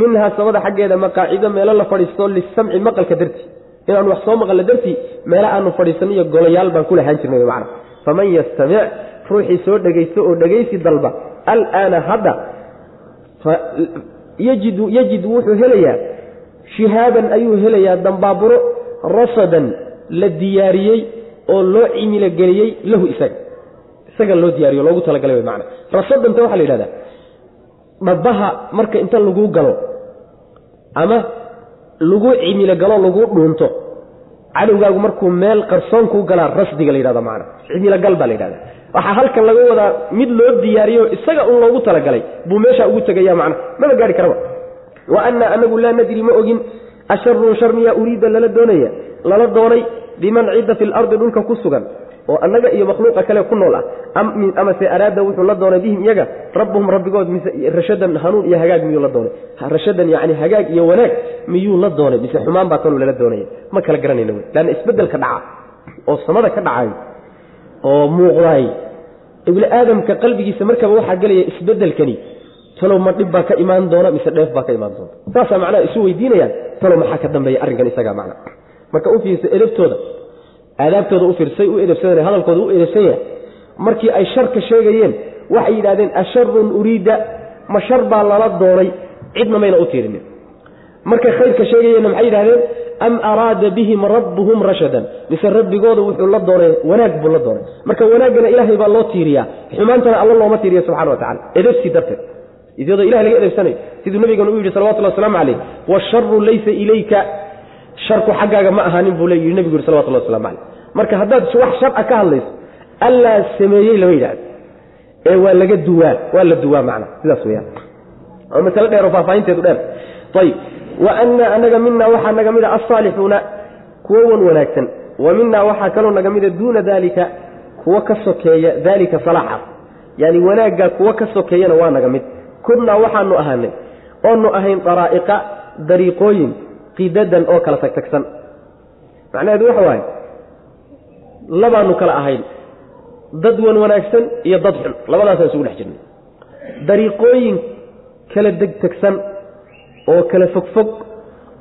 [SPEAKER 1] minhaa samada xaggeeda maqaacido meelo la fadhiisto lisamci maqalka dartii inaanu wax soo maqalna dartii meelo aanu fadhiisanno iyo golayaal baan ku lahaan jirnay macna faman yastamic ruuxii soo dhegaysto oo dhegaysi dalba alaana hadda yajidu yajid wuxuu helayaa shihaaban ayuu helayaa dambaaburo rasadan la diyaariyey oo loo cimilogeliyey lahu isaga isaga loo diyaariyo loogu talagalay maana rasadanta waxaa la yidhahdaa dhabaha marka inta lagu galo ama lagu cimilo galo lagu dhuunto. Cadowgaagu markuu meel qarsoon kuu galaa rasdiga la yidhahda maana cimilogal baa la yidhahda waxaa halkan laga wadaa mid loo diyaariyo isaga un loogu talagalay buu meeshaa ugu tegaya macna. Maba gaari karaba? Wa annaa anagu laa nadri ma ogin. Asharun shar miyaa uriida lala doonaya. Lala doonay biman cidda fi lardi dhulka ku sugan oo annaga iyo makhluuqa kale ku nool ah. Amase araada wuxuu la doonay bihim iyaga rabbuhum rabbigood mise rashadan hanuun iyo hagaag miyuu la doonay? Rashadan yani hagaag iyo wanaag miyuu la doonay? Mise xumaan baa tanuu lala doonaya ma kala garanayna wey. Leanna isbeddelka dhaca oo samada ka dhacay oo muuqdaay ibni aadamka qalbigiisa markaba waxaa gelaya isbeddelkani. Talow ma dhib baa ka imaan doona mise dheef baa ka imaan doonta saasaa macnaha isu weydiinayaan. Talow maxaa ka dambeeya arrinkan isagaa macna marka u edabtooda aadaabtooda u fiirsay u edabsadeen hadalkooda u edabsan yahay markii ay sharka sheegayeen waxay yidhahdeen asharun uriida ma shar baa lala doonay cidna mayna u tiirinin markay khayrka sheegayeenna maxay yidhahdeen am araada bihim rabbuhum rashadan. Mise rabbigooda wuxuu la doonay wanaag buu la doonay. Marka wanaaggana ilaahay baa loo tiiriyaa xumaantana alla looma tiiriya subxana wa tacala edabsi darteed iyadoo ilahay laga edabsanayo siduu nabigana u yidhi salawatullah waslamu calayh washaru laysa ilayka sharku xaggaaga ma ahaanin buu le yidhi nebigu yuri salawatullah waslamu calayh. Marka haddaad wax shar a ka hadlayso allaa sameeyey lama yidhahdo ee waa laga duwaa waa la duwaa macna sidaas weyaan oo masale dheer oo faahfaahinteedu dheer. Ayib wa annaa anaga minaa waxaa naga mida alsaalixuuna kuwo wan wanaagsan. Wa minaa waxaa kaloo naga mida duuna daalika kuwo ka sokeeya daalika salaaxa. Yaani wanaaggaa kuwo ka sokeeyana waa naga mid. Kunnaa waxaanu ahaanay oonu ahayn daraa'iqa dariiqooyin qidadan oo kala tagtagsan. Macnaheedu waxa waaye labaanu kala ahayn. Dad wan wanaagsan iyo dad xun. Labadaasaan isugu dhex jirnay. Dariiqooyin kala degtegsan oo kala fogfog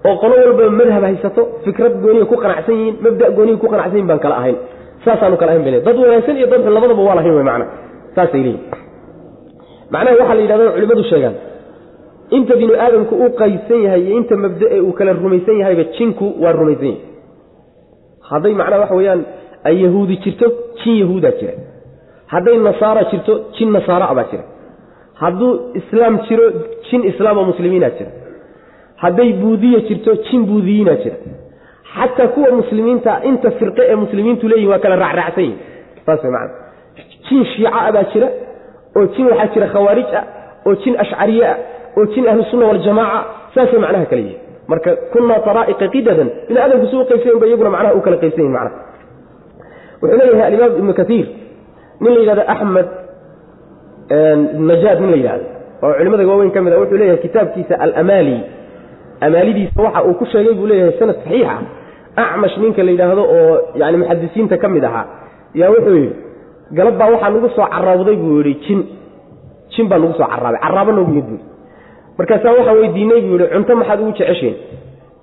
[SPEAKER 1] oo qolo walbaba madhab haysato fikrad gooniya ku qanacsan yihiin mabda gooniya ku qanacsan yihiin baan kala ahayn. Saasaanu kala ahayn bay dad wanaagsan iyo dad xun labadaba waa lahayn wey macna. Saasay leeyihiin macnaha waxaa la yidhahda culimmadu sheegaan inta binu aadamku u qaysan yahay iyo inta mabda ee uu kala rumaysan yahayba jinku waa rumaysan yahay. Hadday macnaha waxa weeyaan ay yahuudi jirto jin yahuudaa jira. Hadday nasaara jirto jin nasaara baa jira. Hadduu islaam jiro jin islaam oo muslimiinaa jira. Hadday buudiya jirto jin buudiyiinaa jira. Xataa kuwa muslimiinta inta firqe ee muslimiintu leeyihiin waa kala raacraacsan yihiin saas macana jin shiica baa jira oo jin waxaa jira khawaarij ah oo jin ashcariye ah oo jin ahlusunna waljamaaca saasay macnaha kale yihiin marka kunaa taraa'iqa qidadan bini aadamku su u qaybsayen ba iyaguna macnaha u kala qaybsan yihiin macnaha. Wuxuu leeyahay alimaam ibnu kaiir nin la yidhahdo axmed najaad nin la yidhahdo oo culimada waaweyn ka mid a wuxuu leeyahay kitaabkiisa alamaali amaalidiisa waxa uu ku sheegay buu leeyahay sanad saxiixa acmash ninka la yidhaahdo oo yani muxadisiinta ka mid ahaa yaa wuxuu yidhi galab baa waxaa nagu soo caraabday buu yidhi jin jin baa nagu soo caraabay caraabo noogu yid bui markaasaa waxaan weydiinay buu yidhi cunto maxaad ugu jeceshiin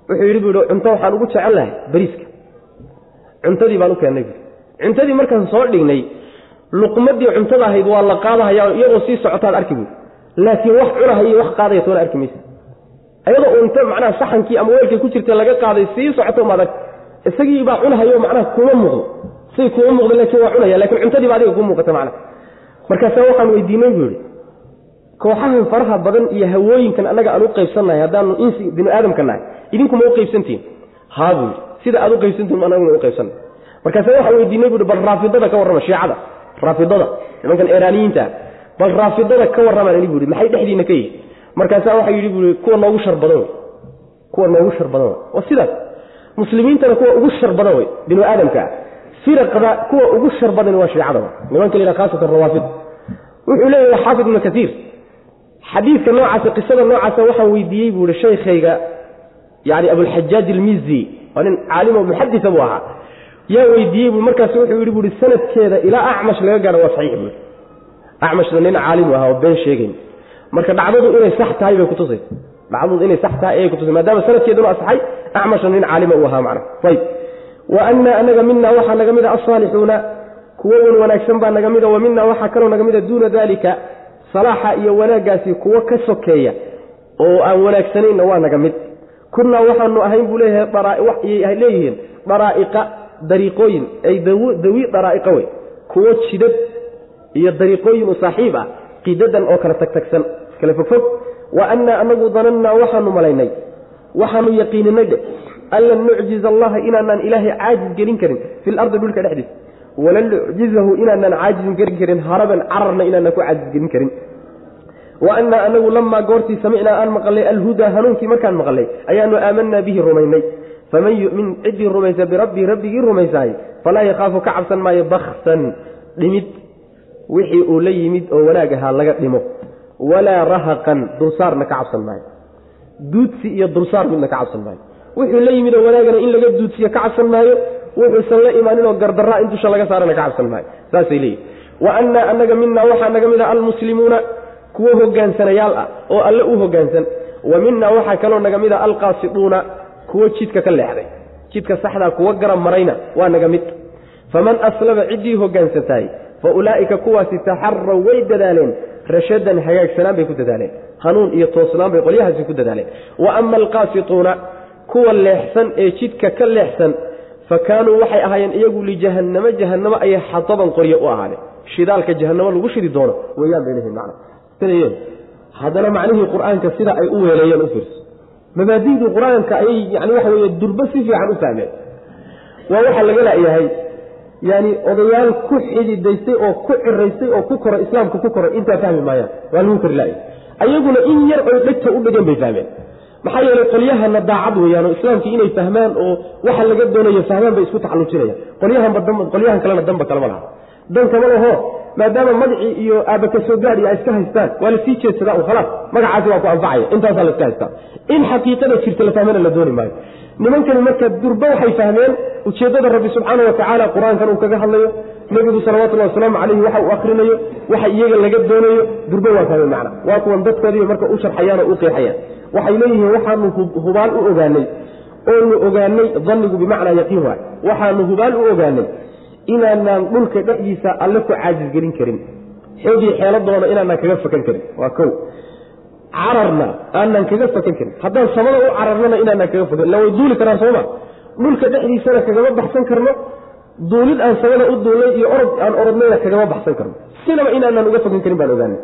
[SPEAKER 1] wuxuu yidhi buu yidhi cunto waxaan ugu jecel bariiska. Cuntadii baan u keennay bui cuntadii markaan soo dhignay luqmadii cuntada ahayd waa la qaadahaya iyadoo sii socotaad arki buui laakiin wax cunahaiyo wax qaadaya toona arki maysa. Iyadoo unta macnaha saxankii ama weelkay ku jirta laga qaaday sii socoto maad ark isagii baa cunahayo macnaha kuma muuqdo. Say kuma muuqdo laakiin waa cunaya laakiin cuntadiiba adiga ku muuqata macnaha. Markaasa waxaan weydiinay buu yihi kooxahan faraha badan iyo hawooyinkan annaga aan u qaybsannahay haddaanu insi binu aadamka nahay idinkuma u qaybsantihin haa buu yidhi sida aad u qaybsantihin anaguna u qaybsanna markaasa waxaan weydiinay bui bal raafidada ka warrama shiicada. Raafidada nimankan eraaniyiinta bal raafidada ka warramaan ini bui maxay dhexdiina ka yihi markaasaa waxaa yidhi bui kuwa noogu shar badan wey kuwa noogu shar badan wey waa sidaas. Muslimiintana kuwa ugu shar badan wey binu aadamka. Firaqda kuwa ugu shar badan waa shiicada nimanka la yidhaha khaasatan rawaafid. Wuxuu leeyahay xaafid ibnu kaiir xadiidka noocaasa qisada noocaasa waxaan weydiiyey buu ihi shaykhayga yani abulxajaaj almizi waa nin caalimo muxadisa buu ahaa. Yaa weydiiyey bu markaas wuxuu yidhi buui sanadkeeda ilaa acmash laga gaaro waa saxiix buui acmashna nin caalimu ahaa oo been sheegayn. Marka dhacdadu inay sax tahay bay kutusaysa dhacdadu inay sax tahay ayay kutusay maadaama sanadkeeduna asaxay acmashna nin caalima uu ahaa macna ayb wa anna anaga mina waxaa naga mid a asaalixuuna kuwo wan wanaagsan baa naga mida wa mina waxaa kaloo naga mida duuna dalika salaaxa iyo wanaaggaasi kuwo ka sokeeya oo aan wanaagsanayna waa naga mid. Kunnaa waxaanu ahayn buu leeyahay leeyihiin daraa'iqa dariiqooyin ay dawi daraa'iqa wey. Kuwo jidad iyo dariiqooyin u saaxiib ah qidadan oo kala tagtagsan. Iskala fogfog wa annaa anagu danannaa waxaanu malaynay waxaanu yaqiininay dhe. An lan nucjiza allaha inaanaan ilaahay caajis gelin karin fi lardi dhulka dhexdiisa walan nucjizahu inaanaan caajizin gelin karin haraban cararna inaanaan ku caajis gelin karin. Wa annaa anagu lamaa goortii samicnaa aan maqalnay alhudaa hanuunkii markaan maqalnay ayaanu aamanaa bihi rumaynay. Faman yumin ciddii rumaysa birabbii rabbigii rumaysaay falaa yakhaafu ka cabsan maayo baksan dhimid. Wixii uu la yimid oo wanaag ahaa laga dhimo. Walaa rahaqan dulsaarna ka cabsan maayo. Duudsi iyo dulsaar midna ka cabsan maayo. Wuxuu la yimid oo wanaagana in laga duudsiyo ka cabsan maayo wuxuusan la imaanin oo gardaraa in dusha laga saarana ka cabsan maayo saasay leeyihiin wa annaa anaga minaa waxaa naga mid a almuslimuuna kuwo hogaansanayaal ah oo alle u hogaansan wa minaa waxaa kaloo naga mid a alqaasiduuna kuwo jidka ka leexday. Jidka saxdaa kuwo garab marayna waa naga mid. Faman aslama ciddii hogaansantahay fa ulaa'ika kuwaasi taxaraw way dadaaleen. Rashadan hagaagsanaan bay ku dadaaleen. Hanuun iyo toosnaan bay qolyahaasi ku dadaaleen. Wa ama alqaasituuna kuwa leexsan ee jidka ka leexsan fa kaanuu waxay ahaayeen iyagu lijahannamo jahannamo ayay xadaban qoryo u ahaadeen shidaalka jahannamo lagu shidi doono weyaan bay leeyihiin macna haddana macnihii qur'aanka sida ay u weeleeyeen u fiirso mabaadi'dii qur'aanka ayay yani waxa weeye durbo si fiican u fahmeen waa waxaa laga la'yahay yani odayaal ku xididaystay oo ku ciraystay oo ku koray islaamka ku koray intaa fahmi maayaan waa lagu kari la'yahay ayaguna in yar oy dhegta u dhegeen bay fahmeen maxaa yeelay qolyahana daacad weeyaan oo islaamkii inay fahmaan oo waxa laga doonayo fahmaan bay isku taxallujinayaan qolyahanba qolyahan kalena danba kalama laha. Dan kama laho maadaama magacii iyo aabaka soo gaadhi ay iska haystaan waa la sii jeedsadaa u khalaas magacaasi waa ku anfacaya intaasaa la iska haystaa. In xaqiiqada jirta la fahmana la dooni maayo. Nimankani marka durba waxay fahmeen ujeeddada rabbi subxaana wa qur'aankan uu kaga hadlayo nebigu salawatullahi wasalaamu calayhi waxa uu akrinayo waxa iyaga laga doonayo durba waa fahmeen macna. Waa kuwan dadkoodiiba marka u sharxayaan oo u qeexayaan. Waxay leeyihiin waxaanu hubaal u ogaanay oonu ogaanay dannigu bimacnaa yaqiin waay. Waxaanu hubaal u ogaanay inaanaan dhulka dhexdiisa alle ku caajisgelin karin. Xoogii xeeladoona inaanaan kaga fakan karin. Waa kow. Cararna aanaan kaga fakan karin. Haddaan samada u cararnana inaanaan kaga fakan. Illa duuli karaan sooma dhulka dhexdiisana kagama baxsan karno duulid aan samada u duulnay iyo orod aan orodnayna kagama baxsan karno. Sinaba inaanaan uga fogan karin baan ogaanay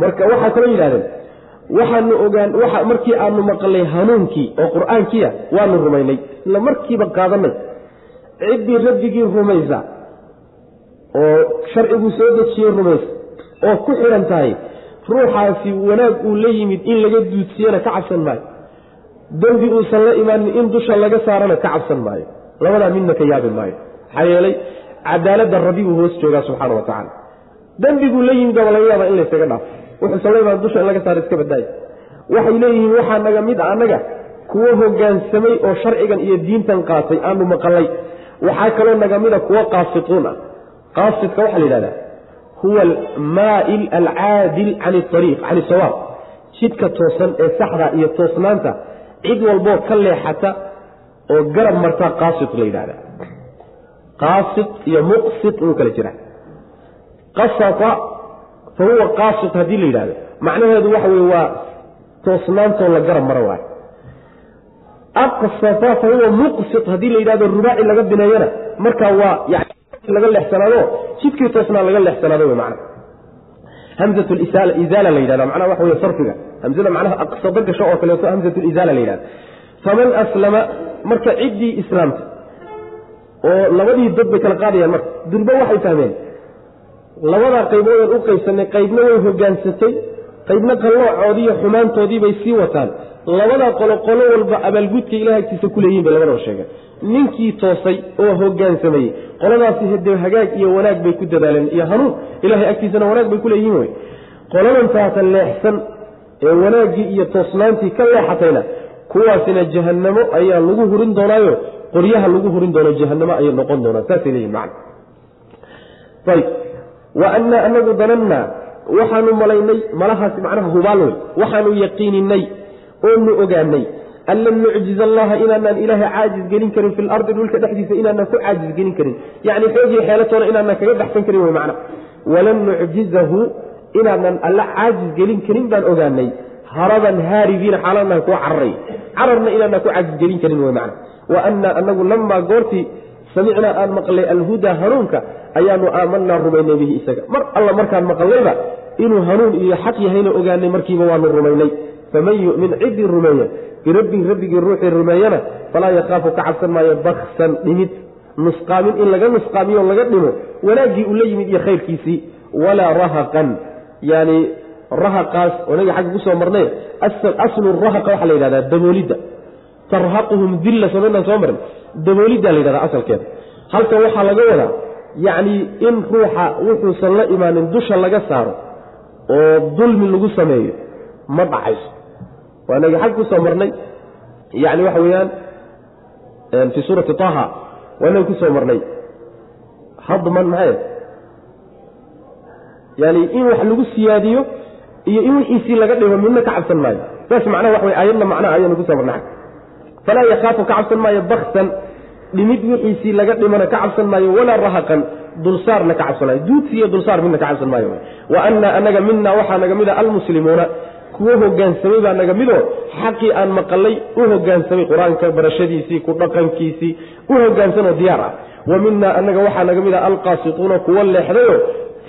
[SPEAKER 1] marka waxaa kaloo yidhahdeen waxaanu ogaan waxa markii aanu maqlay hanuunkii oo qur'aankiia waanu rumaynay. Isla markiiba qaadanay ciddii rabbigii rumaysa oo sharciguu soo dejiyey rumaysa oo ku xidhan tahay ruuxaasi wanaag uu la yimid in laga duudsiyana ka cabsan maayo. Dembi uusan la imaanin in dusha laga saarana ka cabsan maayo labadaa midna ka yaabi maayo. Maxaa yeelay cadaaladda rabbi buu hoos joogaa subxaana wa tacaala. Dembiguu la yimid laga yaaba in laysaga dhaafo wuxuusan la imaan dusha in laga saaro iska badaayo waxay leeyihiin waxaa naga mid a annaga kuwo hogaansamay oo sharcigan iyo diintan qaatay aanu maqalay. Waxaa kaloo naga mida kuwo qaasituun ah. Qaasidka waxaa la yidhahdaa huwa almaa'il alcaadil can ariiq can isawaab jidka toosan ee saxda iyo toosnaanta cid walboo ka leexata oo garab martaa qaasid la yidhahda qaasid iyo muqsid inuu kala jira qasata fa huwa qaasid haddii la yidhahdo macnaheedu waxa weye waa toosnaantoo la garab maro waayo. Aqsata fa huwa muqsid haddii la yidhahdo rubaaci laga bineeyana markaa waa yani laga leexsanaado jidkii toosnaa laga leexsanaado wey macna hamzat lizaala la yidhahda macnaha waxa wey sarfiga. Hamzada macnaha aqsado gasho oo kaleeto hamzat lizaala la yidhahda faman aslama marka ciddii islaamta oo labadii dad bay kala qaadayaan marka durba waxay fahmeen labadaa qayboodan u qaybsanay qaybna way hogaansatay qaybna qalloocoodiiyo xumaantoodii bay sii wataan. Labadaa qolo qolo walba abaalgudka ilaha agtiisa ku leeyihiin bay labadaba sheegeen. Ninkii toosay oo hogaansamayey qoladaasi hadee hagaag iyo wanaag bay ku dadaaleen iyo hanuun ilahay agtiisana wanaag bay ku leeyihiin wey qoladan taata leexsan ee wanaaggii iyo toosnaantii ka leexatayna kuwaasina jahannamo ayaa lagu hurin doonaayo qoryaha lagu hurin doono jahannamo ayay noqon doonaan. Saasay leeyihiin macna. Ayb wa annaa anagu danannaa waxaanu malaynay malahaasi macnaha hubaal wey waxaanu yaqiininay oonu ogaanay an lan nucjiz allaha inaanaan ilaahay caajis gelin karin fi lardi dhulka dhexdiisa inaanaan ku caajis gelin karin. Yacni xoogii xeelatoona inaanaan kaga baxsan karin wey macna. Walan nucjizahu inaanaan alla caajis gelin karin baan ogaanay haraban haaribiina xaalanaha kuwa cararay cararna inaanaan ku caajis gelin karin wey macna. Wa annaa anagu lamaa goortii samicnaa aan maqlay alhudaa hanuunka ayaanu aamanaa rumaynay bihi isaga. Mar alla markaan maqallayba inuu hanuun iyo xaq yahayna ogaanay markiiba waanu rumaynay. Faman yumin ciddii rumeeya birabbihi rabbigii ruuxii rumeeyana falaa yakhaafu ka cabsan maayo baksan dhimid nusqaamin in laga nusqaamiyo laga dhimo wanaaggii uu la yimid iyo khayrkiisii walaa rahaqan. Yani rahaqaas oo naga xagga ku soo marnay aslu rahaqa waxaa la yidhahdaa daboolidda. Tarhaquhum dilla somaynaan soo marin. Dabooliddaa la yidhahdaa asalkeeda halkan waxaa laga wadaa yacni in ruuxa wuxuusan la imaanin dusha laga saaro oo dulmi lagu sameeyo ma dhacayso. Waa naga xag ku soo marnay. Yani waxa weeyaan fii suurati taha waa naga ku soo marnay. Hadman maxay yani in wax lagu siyaadiyo iyo in wixiisii laga dhimo midna ka cabsan maayo. Saas macnaha wax wey aayadna macnaha ayaanu ku soo marnay falaa yakhaafu ka cabsan maayo baksan dhimid wixiisii laga dhimana ka cabsan maayo walaa rahaqan. Dulsaarna ka cabsanaayo. Duudsi iyo dulsaar midna ka cabsan maayo wa annaa anaga mina waxaa naga mida almuslimuuna. Kuwo hogaansamay baa naga midoo xaqii aan maqalay u hogaansamay qur'aanka barashadiisii ku dhaqankiisii u hogaansanoo diyaar ah. Wa minaa anaga waxaa naga mid alqaasituuna kuwo leexdayo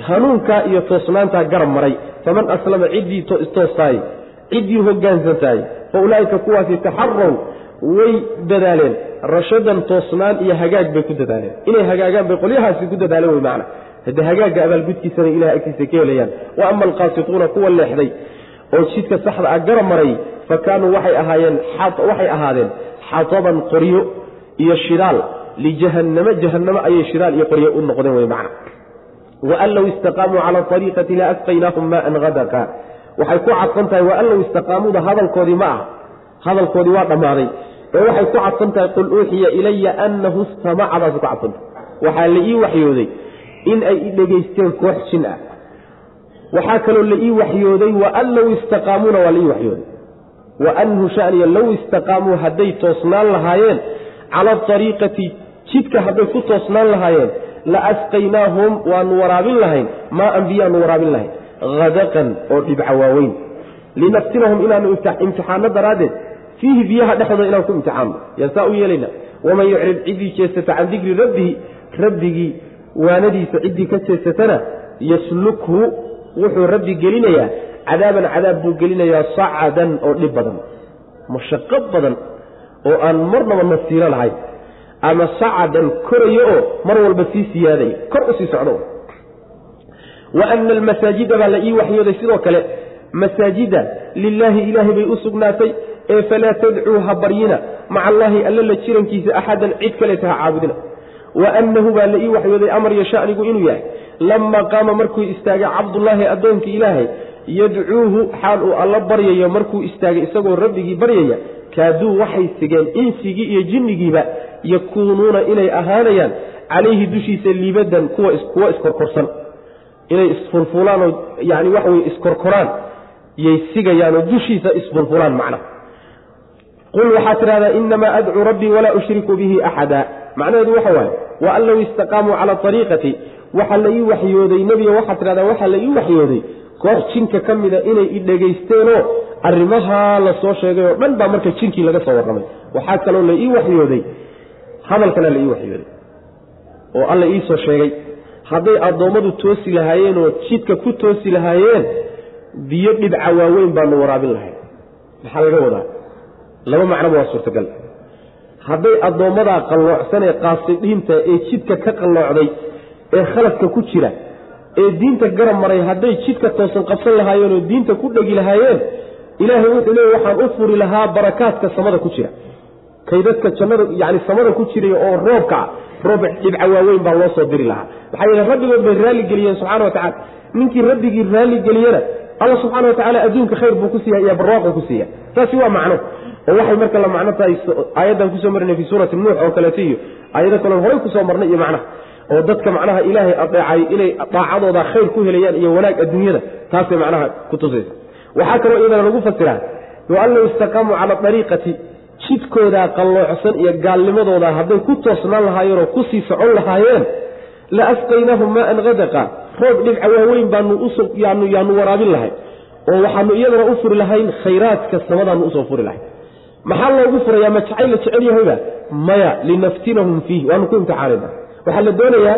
[SPEAKER 1] hanuunkaa iyo toosnaantaa garab maray. Faman aslama ciddii toostaay ciddii hogaansantaay fa ulaa'ika kuwaasi taxarow way dadaaleen. Rashadan toosnaan iyo hagaag bay ku dadaaleen. Inay hagaagaan bay qolyahaasi ku dadaaleen wey macna. Hadde hagaagga abaalgudkiisana ilahay agtiisa ka helayaan. Wa ama alqaasituuna kuwa leexday oo jidka saxda ah garab maray fa kaanuu waxay ahaayeen waxay ahaadeen xataban qoryo iyo shidaal. Lijahannamo jahannamo ayay shidaal iyo qoryo u noqdeen wey macna waan low istaqaamuu cala ariiqati la asqaynaahum maan waxay ku cadsan tahay waan low istaqaamuuda hadalkoodii ma ah hadalkoodii waa dhammaaday ee waxay ku cadsan tahay qul uuxiya ilaya anahu istamaca baas ku cadsantahay waxaa la ii waxyooday in ay i dhegaysteen koox jin ah waxaa kaloo la ii waxyooday waan low istaqaamuuna waa la ii waxyooday waanhu shaniya low istaqaamuu hadday toosnaan lahaayeen cala ariiqati jidka hadday ku toosnaan lahaayeen la asqaynaahum waanu waraabin lahayn maa anbiyaanu waraabin lahayn. Hadaqan oo dhibca waaweyn. Linaftinahum inaanu imtixaano daraaddeed fiihi biyaha dhexdooda inaan ku imtixaanno yaa saa u yeelayna. Waman yucrid ciddii jeesata can dikri rabbihi rabbigii waanadiisa ciddii ka jeesatana yaslukhu wuxuu rabbi gelinayaa cadaaban cadaab buu gelinayaa sacadan oo dhib badan. Mashaqo badan oo aan marnaba nasiiro lahayn ama sacadan korayo oo mar walba sii siyaadaya kor u sii socdo. Wa ana almasaajida baa la ii waxyooday sidoo kale masaajida lilaahi ilaahay bay u sugnaatay ee falaa tadcuu ha baryina maca allaahi alla la jirankiisa axadan cid kaleeta ha caabudina. Wa annahu baa la ii waxyooday amar iyo shanigu inuu yahay lamaa qaama markuu istaagay cabdullaahi addoonkii ilaahay yadcuuhu xaal uu alla baryayo markuu istaagay isagoo rabbigii baryaya kaaduu waxay sigeen insigii iyo jinnigiiba yakuunuuna inay ahaanayaan calayhi dushiisa liibadan kuwa kuwa iskorkorsan. Inay isfulfulaan oo yani waxa weye iskorkoraan yay sigayaanoo dushiisa isfulfulaan macna. Qul waxaad tidhahdaa inamaa adcuu rabbii walaa ushriku bihi axada. Macnaheedu waxa waaye wa an low istaqaamuu cala ariiqati waxaa la ii waxyooday nebiga waxaad tidhahdaa waxaa la ii waxyooday koox jinka ka mida inay i dhegaysteenoo arrimahaa la sheegay oo dhan baa marka jinkii laga soo warramay. Waxaa kaloo la ii waxyooday hadalkana la ii waxyooday oo alla iisoo sheegay. Hadday addoommadu toosi lahaayeen oo jidka ku toosi lahaayeen biyo dhibca waaweyn baanu waraabin lahayn maxaa laga wadaa? Laba macnoba waa suurtagal. Hadday addoommadaa qalloocsan ee qaasidiinta ee jidka ka qalloocday ee khaladka ku jira ee diinta garab maray hadday jidka toosan qabsan lahaayeen oo diinta ku dhegi lahaayeen ilaahay wuxuu leeya waxaan u furi lahaa barakaadka samada ku jira kay jannada yani samada ku jiray oo roobka roob dhibca waaweyn baa loo soo diri lahaa. Maxaa yeele rabbigood bay raalligeliyeen subxana wa tacala ninkii rabbigii raalligeliyena alla subxaana wa tacala adduunka khayr buu ku iyo barwaaqu ku taasi waa macno. Oo waxay marka la macno tahay aayaddan ku soo marnay fii suurati nuux oo kaleeto iyo aayado kaloon horay ku soo marnay iyo macnaha oo dadka macnaha ilaahay adeecay inay daacadooda khayr ku helayaan iyo wanaag adduunyada taasay macnaha ku tusaysa. Waxaa kaloo iyadana lagu fasiraa wa an istaqaamuu cala ariiqati jidkoodaa qalloocsan iyo gaalnimadooda hadday ku toosnaan lahaayeen oo ku sii socon lahaayeen la asqaynaahum maan hadaqa roob dhibca waaweyn baanu yaanu waraabin lahay oo waxaanu iyadana u furi lahayn khayraadka samadaanu u soo furi lahay maxaa loogu furayaa ma jacayl la jecel yahayba? Maya linaftinahum fiih waanu ku imtixaanayna. Waxaa la doonayaa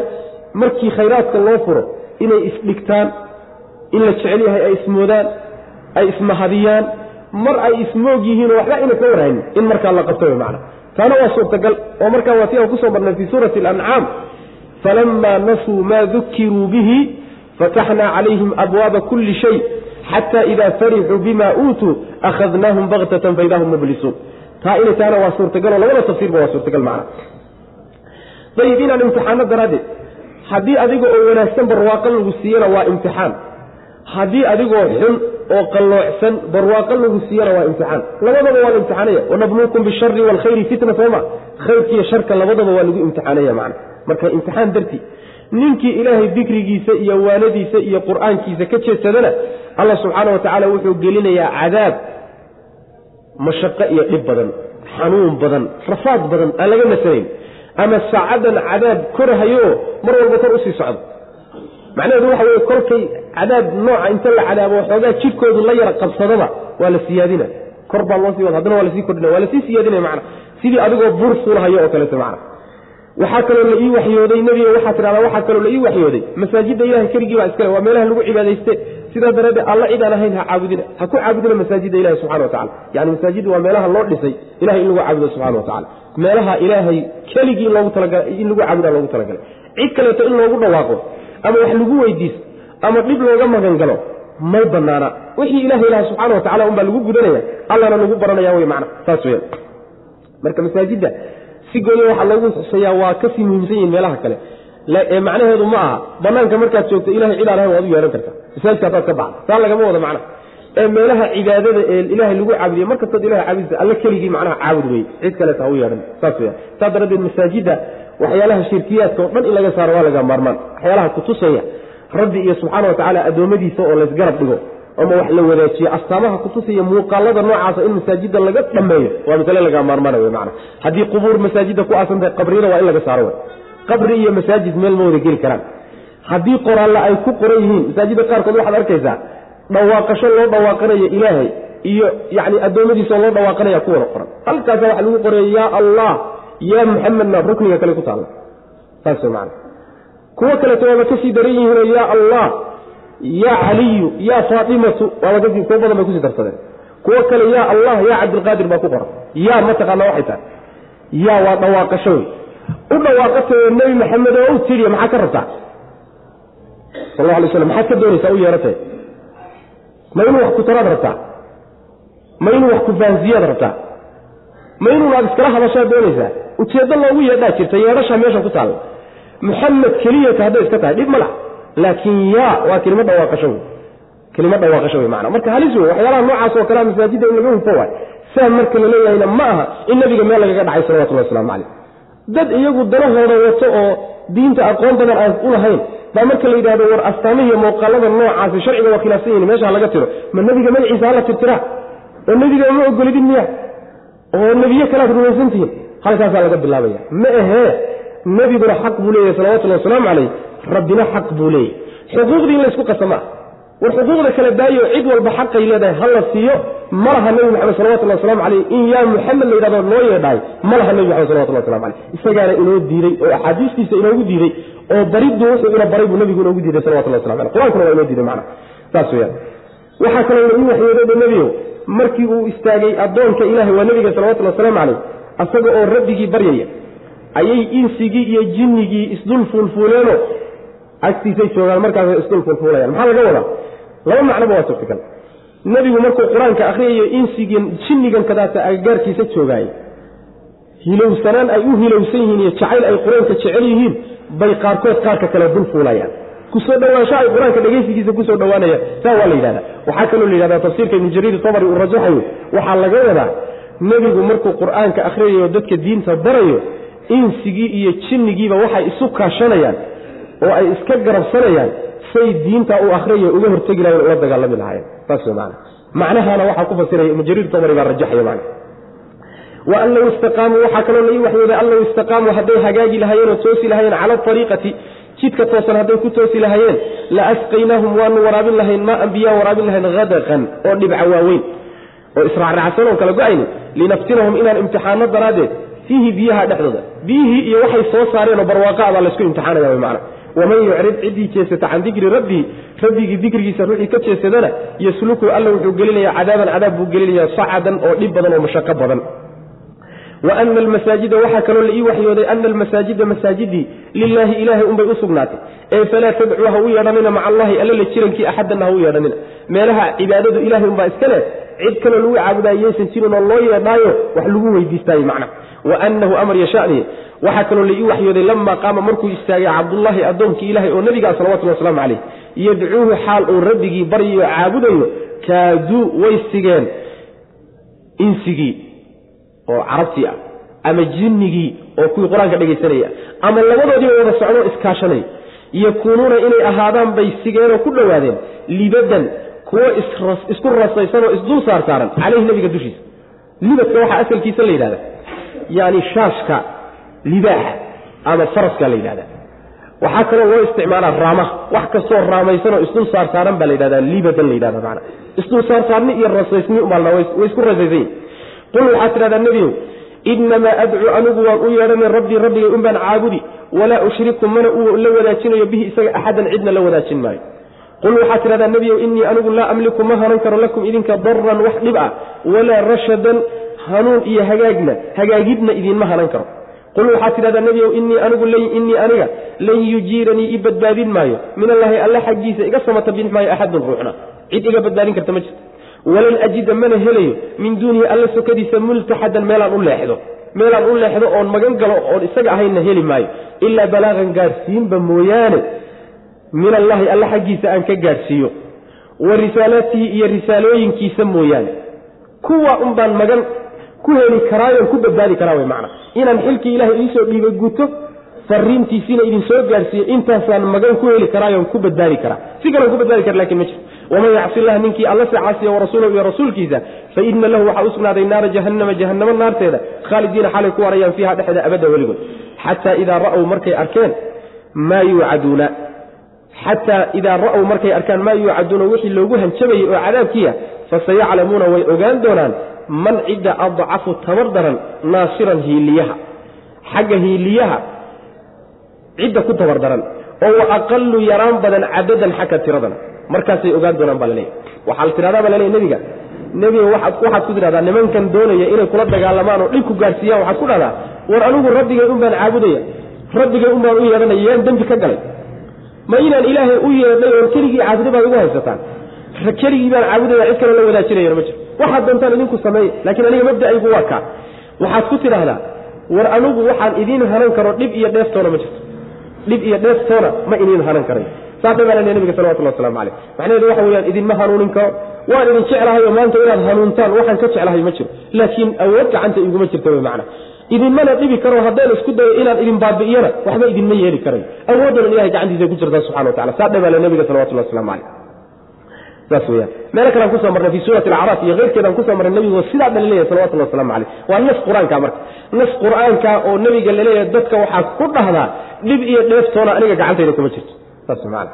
[SPEAKER 1] markii khayraadka loo furo inay isdhigtaan in la jecel yahay ay ismoodaan ay ismahadiyaan mar ay ismoog yihiinoo waxba ina ka warhaynin in markaa la qabto man taana waa suurtagal oo markaa waa si aan ku soo marnay fii suurati alancaam falamaa nasuu maa dukiruu bihi fataxnaa calayhim abwaaba kulli shay xata ida farixuu bima uutuu akhadnaahum baktatan faida hum mublisuun taa inay taana waa suurtagaloo labada tafsiirba waa suurtagal macna. Ayib inaan imtixaano daraaddeed haddii adiga oo wanaagsan barwaaqo lagu siiyana waa imtixaan. Haddii adigoo xun oo qalloocsan barwaaqo lagu siiyana waa imtixaan. Labadaba waa la imtixaanaya. Wanabluukum bishari waalkhayri fitna sooma khayrkiiyo sharka labadaba waa lagu imtixaanaya macna. Marka imtixaan dartii ninkii ilaahay dikrigiisa iyo waanadiisa iyo qur'aankiisa ka jeedsadana allah subxaana wa tacaala wuxuu gelinayaa cadaab mashaqo iyo dhib badan xanuun badan rafaad badan aan laga nasanayn ama saacadan cadaab korhayo mar walba kor u sii socdo macnaheedu waxa weye kolkay cadaab nooca inta la cadaabo waxoogaa jidhkoodu la yara qabsadaba waa la siyaadina. Kor baa loo wada haddana waa la sii kordhina waa la sii siyaadinaya macna. Sidii adigoo buur fuulahayo oo kaleeto macna. Waxaa kaloo la ii waxyooday nebiga waxaa tidhahdaa waxaa kaloo la ii waxyooday. Masaajidda ilahay keligii baa iskale waa meelaha lagu cibaadayste. Sidaa daraaddeed alla cid ahayn ha caabudina ha ku caabudina masaajidda ilahi subxana wa tacala yani masaajidda waa meelaha loo dhisay ilahay in lagu caabudo subxana wa tacala meelaha ilaahay keligii loogu talagalay in lagu caabudaa loogu talagalay. Cid kaleeto in loogu dhawaaqo ama wax lagu weydiisto ama dhib looga magan galo may banaana wixii ilahay ilaha subxana wa tacala unbaa lagu gudanaya allana lagu baranaya wey macna saas weya marka masaajidda si gooniya waxaa loogu xuseeyaa waa ka sii muhiimsan yihiin meelaha kale. Ee macnaheedu ma aha banaanka markaad joogto ilahay cid aan waad u yeehan kartaa. Masaajidka ka baxda saa lagama wada macna. Ee meelaha cibaadada ee ilaahay lagu caabudiye markastood ilahay caabudisa alla keligii macnaha caabud weye cid kaleeta u yeedhan saas weya saa daraaddeed masaajidda waxyaalaha shirkiyaadka oo dhan in laga saaro waa laga maarmaan. Waxyaalaha kutusaya rabbi iyo subxaana wa tacaala addoommadiisa oo laysgarab dhigo ama wax la wadaajiyo astaamaha kutusaya muuqaalada noocaasa in masaajidda laga dhameeyo waa masale laga maarmaana wey macana haddii qubuur masaajidda ku aasan tahay qabriyada waa in laga saaro wey qabri iyo masaajid meel ma wada geli karaan. Haddii qoraalle ay ku qoran yihiin masaajidda qaarkood waxaad arkaysaa dhawaaqasho loo dhawaaqanayo ilaahay iyo yacni addoommadiisa oo loo dhawaaqanaya ku wada qoran. Halkaasa waxa lagu qoraya yaa allah yaa muxamedna rukniga kale ku taalla saas macana kuwo kaleeto waaba ka sii daran yihiinoo yaa allah yaa caliyu yaa faatimatu waaba badan bay ku sii darsadeen kuwo kale yaa allah yaa cabdilqaadir baa ku qoran yaa mataqaana waxay tahay yaa waa dhawaaqasho wey u dhawaaqatayo nebi maxamed oo u tidhi maxaa ka rabtaa sal la alay slam maxaad ka doonaysaa u yeeratay ma inuu wax ku taraad rabtaa ma inuu wax ku fahansiyaad rabtaa ma inuunaad iskala hadashaad doonaysaa? Ujeeddo loogu yeedhaa jirta yeedhashaa meesha ku taalla muxamed keliyata hadday iska tahay dhib ma laha. Laakiin yaa waa kelimo dhawaaqasho wey kelimo dhawaaqasho wey maana marka halis wey waxyaalaha noocaas oo kalea masaajidda in laga hufo waay saa marka la leeyahayna ma aha in nabiga meel lagaga dhacay salawatullahi waslamu caleyh dad iyagu danahooda wato oo diinta aqoon badan aan u baa marka la yidhahdo war astaamihiiyo muuqaalada noocaasi sharciga waa khilaafsan yihiin meesha laga tiro. Ma nebiga magaciisa hala tirtiraa? Oo nebiga ma ogolidin miya oo nebiye kalead rumaysantihiin halkaasaa laga bilaabaya. Ma ahee nebiguna xaq buu leeyahay salawatullahi wasalaamu caleyh rabbina xaq buu leeyahy xuquuqdii in laysku qasama. Ah war xuquuqda kala daayo cid walba xaqay leedahay ha la siiyo ma laha nebi maxamed salawatullahi waslamu caleyh in yaa muxamed la yidhahdo loo yeedhaay ma nebi maxamed salawatullahi waslamu caleyh isagaana inoo diiday oo axaadiistiisa inoogu diiday oo bariddu wuxuu ina baray buu nebigu inoogu diiday salawatullahi waslamu caleyh qur'aankuna waa inoo diiday macna. Saas weyaan waxaa kaloo ina ii waxyooday nebiyow markii uu istaagay addoonka ilaahay waa nebiga salawatullahi wasalaamu caleyh asaga oo rabbigii baryaya. Ayay insigii iyo jinnigii isdul fuulfuuleeno agtiisay joogaan markaasay isdul fuulfuulayaan. Maxaa laga wadaa? Laba macnoba waa suurtagal nebigu markuu qur'aanka akhriyayo insigan jinnigan kadaata agagaarkiisa joogaay hilowsanaan ay u hilowsan yihiin iyo jacayl ay qur'aanka jecel yihiin bay qaarkood qaarka kale dul fuulayaan ku soo dhawaansho ay qur'aanka dhegaysigiisa ku soo dhawaanayaan saa waa la yidhahda waxaa kaloo la yidhahda tafsiirka ibnu jariir tabari uu rajaxayo. Waxaa laga wadaa nebigu markuu qur'aanka akhriyayo dadka diinta barayo insigii iyo jinnigiiba waxay isu kaashanayaan oo ay iska garabsanayaan say diinta uu akhriyayo uga hortegi lahayen ula dagaalami lahaayeen. Saas maana macnahaana waxaa ku fasiraya ibnu jariir tabari baa rajaxaya macna. Wa an low istaqaamuu waxaa kaloo la waxyooday an low istaqaamuu hadday hagaagi lahaayeen oo toosi lahaayeen cala ariiqati jidka toosan hadday ku toosi lahaayeen la asqaynaahum waanu waraabin lahayn maa anbiyaa waraabin lahayn hadaqan oo dhibca waaweyn oo israacraacsan oon kala go'aynin linaftinahum inaan imtixaano daraaddeed fiihi biyaha dhexdooda biyihii iyo waxay soo saareenoo barwaaqa baa laysku imtixaanaya wy macana waman yucrid ciddii jeesata can dikri rabbihi rabbigii dikrigiisa ruuxii ka jeesadana yasluku alla wuxuu gelinayaa cadaaban cadaab buu gelinayaa sacadan oo dhib badan oo mashaqo badan wa ana almasaajida waxaa kaloo la ii waxyooday ana almasaajida masaajidii lilaahi ilaahay unbay u sugnaatay. Ee falaa tadcuu ha u yeedhanina maca allahi alla la jirankii axadanna ha u yeedhanina. Meelaha cibaadadu ilahay unbaa iska leh cid kaloo lagu caabudayo yaysan jirin oo loo yeedhaayo wax lagu weydiistaayo macna. Wa annahu amar yashani waxaa kaloo la ii waxyooday lamaa qaama markuu istaagay cabdullaahi addoonkii ilahay oo nebigaa salawatullhi waslamu calayh yadcuuhu xaal uu rabbigii baryayo caabudayo kaaduu way sigeen insigii oo carabtii ah ama jinnigii oo kuwii qur'aanka dhegaysanaya ama labadoodiiba wada socdoo iskaashanay yakuunuuna inay ahaadaan bay sigeenoo ku dhowaadeen libadan kuwo isku rasaysan oo isdul saar saaran caleyhi nebiga dushiisa. Libadka waxaa asalkiisa la yidhahda yaani shaashka libaaxa ama faraska la yidhahda waxaa kaloo loo isticmaalaa raamaha wax kastoo raamaysan oo isdul saar saaran baa la yidhahda libadan la yidhahda maana isdul saar saarni iyo rasaysni umbaa way isku rasaysan yihiin qul waxaad tidhahdaa nebiyow inamaa adcuu anigu waan u yeedhanay rabbii rabbigay un baan caabudi walaa ushriku mana uu la wadaajinayo bihi isaga axadan cidna la wadaajin maayo. Qul waxaad tidhahdaa nebiyow innii anigu laa amliku ma hanan karo lakum idinka daran wax dhib ah walaa rashadan hanuun iyo hagaagna hagaagidna idiinma hanan karo. Qul waxaad tidhahdaa nebiyow innii anigu innii aniga lan yujiiranii i badbaadin maayo. Min allaahi alla xaggiisa iga samata bixi maayo axadun ruuxna. Cid iga badbaadin karta ma jirto walan ajida mana helayo min duunihi alla sokadiisa multaxadan meelaan u leexdo. Meelaan u leexdo oon magan galo oon isaga ahaynna heli maayo. Ilaa balaaqan gaadhsiinba mooyaane min allaahi alla xaggiisa aan ka gaadhsiiyo wa risaalaatihi iyo risaalooyinkiisa mooyaane. Kuwa un baan magan ku heli karaayoon ku badbaadi karaa way macna. Inaan xilkii ilahay iisoo dhiibay guto fariintiisiina idin soo gaadhsiiyo intaasaan magan ku heli karaayoon ku badbaadi karaa. Si kaleon ku badbaadi kara laakiin ma jirto waman yacsi illaha ninkii alla se caasiya warasuulahu iyo rasuulkiisa fa ina lahu waxaa u sugnaaday naara jahannama jahannamo naarteeda khaalidiina xalay ku warayaan fiiha dhexeeda abadda weligood xataa idaa ra'w markay arkeen maa yuucaduuna xataa idaa ra'w markay arkaan maa yuucaduuna wixii loogu hanjabayay oo cadaabkiia fasayaclamuuna way ogaan doonaan man cidda adcafu tabar daran naasiran hiiliyaha xagga hiiliyaha cidda ku tabardaran oo wa aqalu yaraan badan cadadan xagga tiradan markaasay ogaan doonaan baa laleeyahy waxaa la tidhahdaa baa laleeyahy nebiga. Nebiga waxaad ku tidhahdaa nimankan doonaya inay kula dagaalamaan oo dhib ku gaadhsiiyaan waxaad ku dhahdaa war anigu rabbigay un baan caabudaya rabbigay un baan u yeedhanaya yaan dembi ka galay. Ma inaan ilaahay u yeedhay oon keligii caabudo baad igu haysataan. Keligii baan caabudaya cid kaloo la wadaajinayana ma jiro. Waxaad doontaan idinku sameeye laakiin aniga mabda'aygu waa kaa. Waxaad ku tidhaahdaa war anigu waxaan idiin hanan karo dhib iyo dheeftoona ma jirto. Dhib iyo dheeftoona ma idiin hanan karayo baa laleeyahy nabiga salawatullah waslamu caleyh macnaheedu waxa weeyaan idinma hanuunin karo waan idin jeclahay oo maanta inaad hanuuntaan waxaan ka jeclahay ma jiro. Laakiin awood gacanta iguma jirta wey macna. Idinmana dhibi karo haddaan isku dayo inaan idin baabi'iyana waxba idinma yeeli karayo awooddan ilahay gacantiisa ku jirtaa subxana wa tacala saa dhabaa le nabiga salawatullah waslamu caleyh saas weyaan meelo kale aan ku soo marnay fi suurati alacraaf iyo keyrkeeda aan ku soo marnay nabigu sidaa dhan la leeyahay salawatullah waslamu caleyh waa nas qur'aanka marka. Nas qur'aanka oo nabiga la leeyahay dadka waxaa ku dhahdaa dhib iyo dheeftoona aniga gacantayda kuma jirto saas maana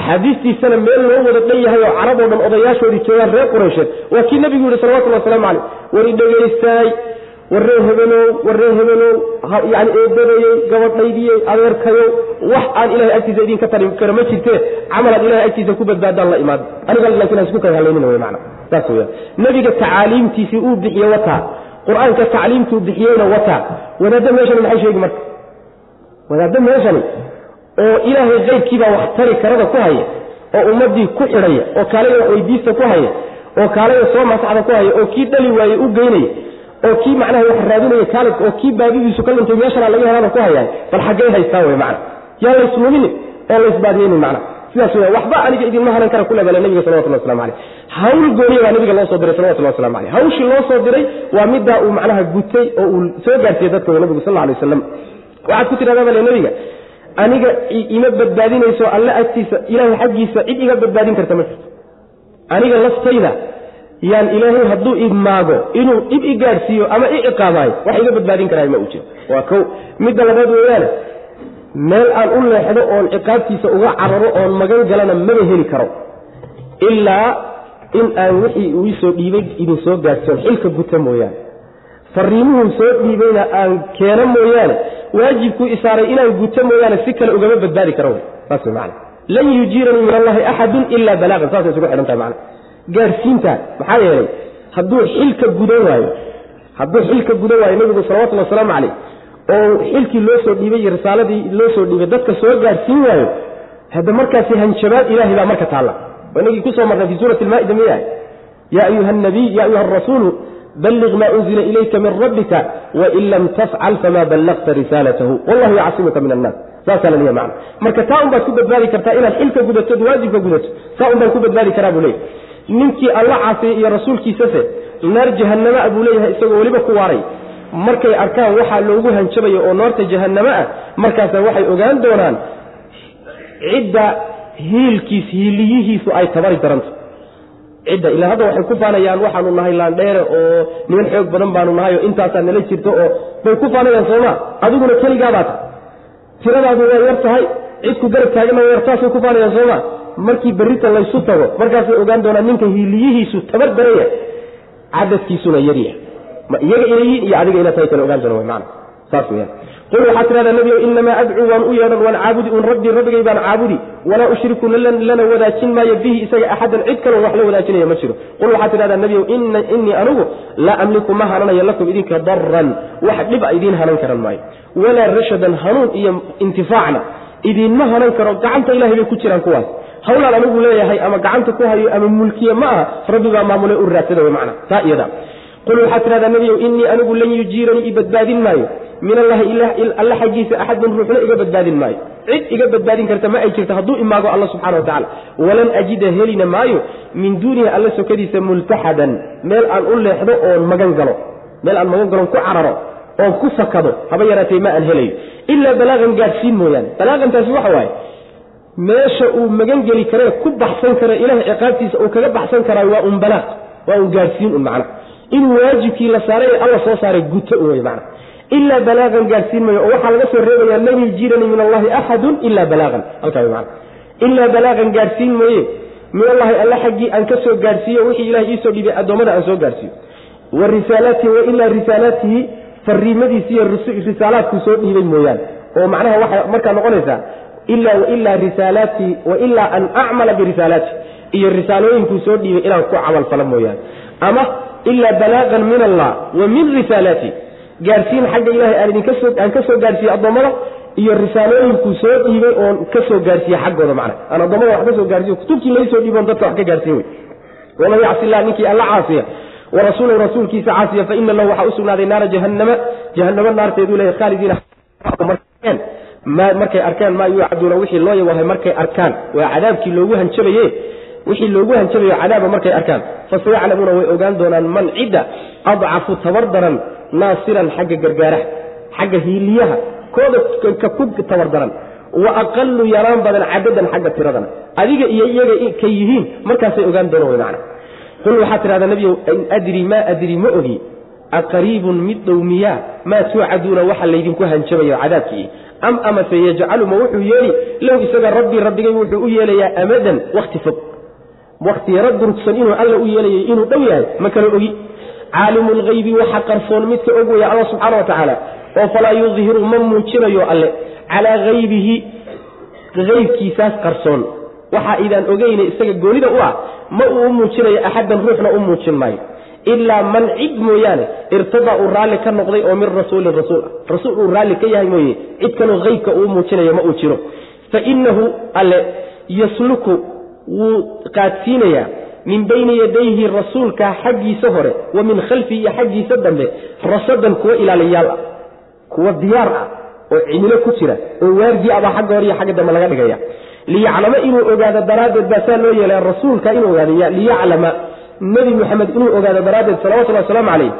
[SPEAKER 1] axaadiistiisana meel loo wada dhan yahay oo carab oo dhan odayaashoodii joogaan reer quraysheed waa kii nabigu yihi salawatullahi waslamu caleyh war idhegaystaay warree hebelow warree hebelow yani eedadayey gabadhaydiyey adeerkayow wax aan ilahay agtiisa idinka tari kara ma jirtee camalaad ilahay agtiisa ku badbaadaan la imaada aniga laakiin hasku kay halaynina wey macna. Saas weyaan nebiga tacaaliimtiisii uu bixiye wataa qur'aanka tacliimtuu bixiyeyna wataa wadaadda meeshani maxay sheegi marka? Wadaadda meeshani oo ilaahay kayrkiibaa wax tari karada ku haya oo ummaddii ku xidhaya oo kaalaya weydiista ku haya oo kaalaya soo masaxda ku haya oo kii dhali waayey u geynaya oo kii macnaha wax raadinaya kaali oo kii baabidiisu ka luntay meeshana laga helana ku hayaay bal xaggay haystaa wey macna. Yaa layslumin oo laysbaadiyeynin macna. Sidaas weya waxba aniga idinma hanan kara kule bale nabiga salawatullah waslamu caleyh hawl gooniya baa nabiga loo soo diray salawatullah waslamu caleyh hawshii loo soo diray waa middaa uu macnaha gutay oo uu soo gaarsiiyey dadka nabigu sal lla alay wasalam waxaad ku tidhahdaa bale nebiga aniga ima badbaadinayso alle agtiisa ilaahay xaggiisa cid iga badbaadin karta ma jirto. Aniga laftayda yaan ilaahay hadduu imaago inuu dhib i gaadhsiiyo ama i ciqaabaayo wax iga badbaadin karaay ma uu jiro. Waa kow. Midda labaad weeyaane meel aan u leexdo oon ciqaabtiisa uga cararo oon magan galana maba heli karo. Ilaa in aan wixii uu isoo dhiibay idin soo gaadhsiiyon xilka guta mooyaane fariimuhuu soo dhiibayna aan keeno mooyaane waajibkuu isaaray inaan guto mooyaane si kale ugama badbaadi karo wy man lan yujiiranii min allahi axadun ilaa balaagan. Saasay isugu xidhan tahay mana gaadhsiintaa maxaa yeelay hadduu xilka gudan waayo hadduu xilka gudan waayo nabigu salawatullhi wasalaamu caleyh oo xilkii loo soo dhiibay iyo risaaladii loo soo dhiibay dadka soo gaadhsiin waayo hadda markaasi hanjabaad ilaahay baa marka taalla. Waa inagii ku soo marnay fi suurati almaa'ida miya yaa ayuha nabiy ya ayuha arasuulu balliq maa unzila ilayka min rabbika wain lam tafcal famaa ballaqta risaalatahu. Wallahu yacsimuka min annaas. Saasaa la leeya macna. Marka taa un baad ku badbaadi kartaa inaad xilka gudatod waajibka gudato. Saa un ku badbaadi karaa buu leeyahy ninkii alla caasiyey iyo rasuulkiisase naar jahanama buu leeyahay isagoo weliba ku waaray. Markay arkaan waxaa loogu hanjabayo oo noorta jahanamo ah markaasa waxay ogaan doonaan cidda hiilkiis hiiliyihiisu ay tabari daranto cidda ilaa hadda waxay ku faanayaan waxaanu nahay laandheere oo niman xoog badan baanu nahay oo intaasaa nala jirto oo bay ku faanayaan sooma adiguna keligaabaata tiradaadu waa yar tahay cidku garab taagana waa yartaasay ku faanayaan sooma markii berrita laysu tago markaasay ogaan doonaan ninka hiiliyihiisu tabar daraya cadadkiisuna yarya ma iyaga inayiin iyo adiga ina tahay kale ogaan doona wy maana saas weyaan qul waxaad tidhahdaa nebigow inamaa adcuu waan u yeedhan waan caabudi un rabbii rabbigay baan caabudi walaa ushriku lana wadaajin maayo bihi isaga axadan cid kaloo wax la wadaajinaya ma jiro qul waxaad tidhahdaa nebigow innii anigu laa amliku ma hananayo lakum idinka daran wax dhiba idiin hanan karan maayo walaa rashadan hanuun iyo intifaacna idiinma hanan karo gacanta ilahay bay ku jiraan kuwaas hawlaan anigu leeyahay ama gacanta ku hayo ama mulkiye ma aha rabbi baa maamulay u raadsada wy macna taa iyada qul waxaad tidhahdaa nebiyow innii anigu lan yujiiranii i badbaadin maayo min allahi alla xaggiisa axadun ruuxna iga badbaadin maayo cid iga badbaadin karta ma ay jirto hadduu imaago alla subxana watacala walan ajida helina maayo min duunihi alla sokadiisa multaxadan meel aan u leexdo oon magan galo meel aan magan galon ku cararo oon ku fakado haba yaraatee ma aan helayo ilaa balaaqan gaadhsiin mooyaane balaaqantaasi waxa waaye meesha uu magan geli karee ku baxsan kare ilahay ciqaabtiisa uu kaga baxsan karaayo waa un balaaq waa un gaadhsiin un macna inuu waajibkii la saaray ee alla soo saaray guto wey macna. Ilaa balaaqan gaadhsiin mayo oo waxaa laga soo reebayaa lan yujiranii min allahi axadun ilaa wey macna. Ilaa balaaqan gaadhsiin mooye min allahi alla xaggii aan ka soo gaadhsiiyo wixii ilahay iisoo dhibay addoommada aan soo gaadhsiiyo wa risaalaatihi wa ilaa risaalaatihi fariimadiisi iyo risaalaadkuu soo dhiibay mooyaane. Oo macnaha waxay markaa noqonaysaa ilaa wailaa risaalaatii wailaa an acmala birisaalaati iyo risaalooyinkuu soo dhiibay inaan ku camalfalo mooyaane. Ama ilaa balaaqan min allah wa min risaalaati gaadhsiin xagga ilahay aan ka soo gaadhsiiye addoommada iyo risaalooyinkuu soo dhiibay oon ka soo gaadhsiiye xaggooda macna aan addoommada wax ka soo gaarsiiyo kutubtii lai soo dhiiboon dadka wax ka gaarsiin wey waman yacsi illah ninkii alla caasiya warasuulahu rasuulkiisa caasiya fa ina lahu waxaa usugnaaday naara jahannama jahannamo naarteeduu leeyahy khaalidiina markay arkaan maa yuucaduuna wixii loo yawahay markay arkaan waa cadaabkii loogu hanjabaye wixii loogu hanjabayo cadaaba markay arkaan fasayaclamuuna way ogaan doonaan man cidda adcafu tabar daran naasiran xagga gargaaraha xagga hiiliyaha kooda ka ku tabar daran wa aqalu yaraan badan cadadan xagga tiradana. Adiga iyo iyaga ka yihiin markaasay ogaan doonaan macna. Qul waxaa tidhahdaa nebiyow in adri maa adri ma ogi. Aqariibun mid dhow miyaa? Maa tuucaduuna waxa laydinku hanjabayo cadaabkii? Am amase yajcalu ma wuxuu yeeli low isaga rabbii rabbigay wuxuu u yeelayaa amadan wakti fog wakti yaro durugsan inuu alla u yeelayo inuu dhow yahay ma kala ogi. Caalimu lhaybi waxa qarsoon midka og weya alla subxaana wa tacaala oo falaa yudhiru ma muujinayo alle. Calaa haybihi haybkiisaas qarsoon. Waxa idaan ogeyne isaga goonida u ah ma uu u muujinayo axaddan ruuxna u muujin maayo. Ilaa man cid mooyaane irtadaa uu raalli ka noqday oo min rasuulin rasuul ah rasuul uu raalli ka yahay mooye cid kaloo haybka uu muujinayo ma uu jiro. Fa inahu alle yasluku wuu qaadsiinayaa min bayni yadayhi rasuulka xaggiisa hore wa min khalfihi iyo xaggiisa dambe rasadan kuwa ilaaliyaal ah kuwa diyaar ah oo cimilo ku jira oo waardi abaa xagga hore iyo xagga dambe laga dhigaya. liyaclama inuu ogaado daraaddeed baa saa loo yeelaya rasuulka inuu ogaado liyaclama nebi moxamed inuu ogaado daraaddeed salawatullhi wasalaamu calayh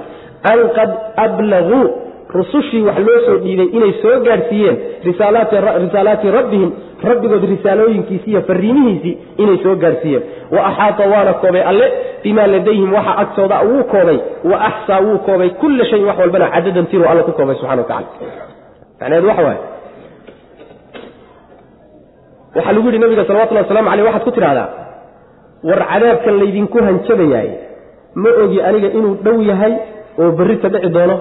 [SPEAKER 1] an qad ablaguu rusushii wax loo soo dhiibay inay soo gaadhsiiyeen risaalaati rabbihim rabbigood risaalooyinkiisii iyo fariimihiisii inay soo gaadhsiiyeen wa axaata waana koobay alle bimaa ladayhim waxa agtooda wuu koobay wa axsaa wuu koobay kulla shayin wax walbana cadadan tiruu alla ku koobay subxana wa tacala macnaheedu waxa waaye. Waxaa lagu yidhi nabiga salawatullhi waslamu aleyh waxaad ku tidhahdaa war cadaabkan laydinku hanjabayaay ma ogi aniga inuu dhow yahay oo berrita dhici doono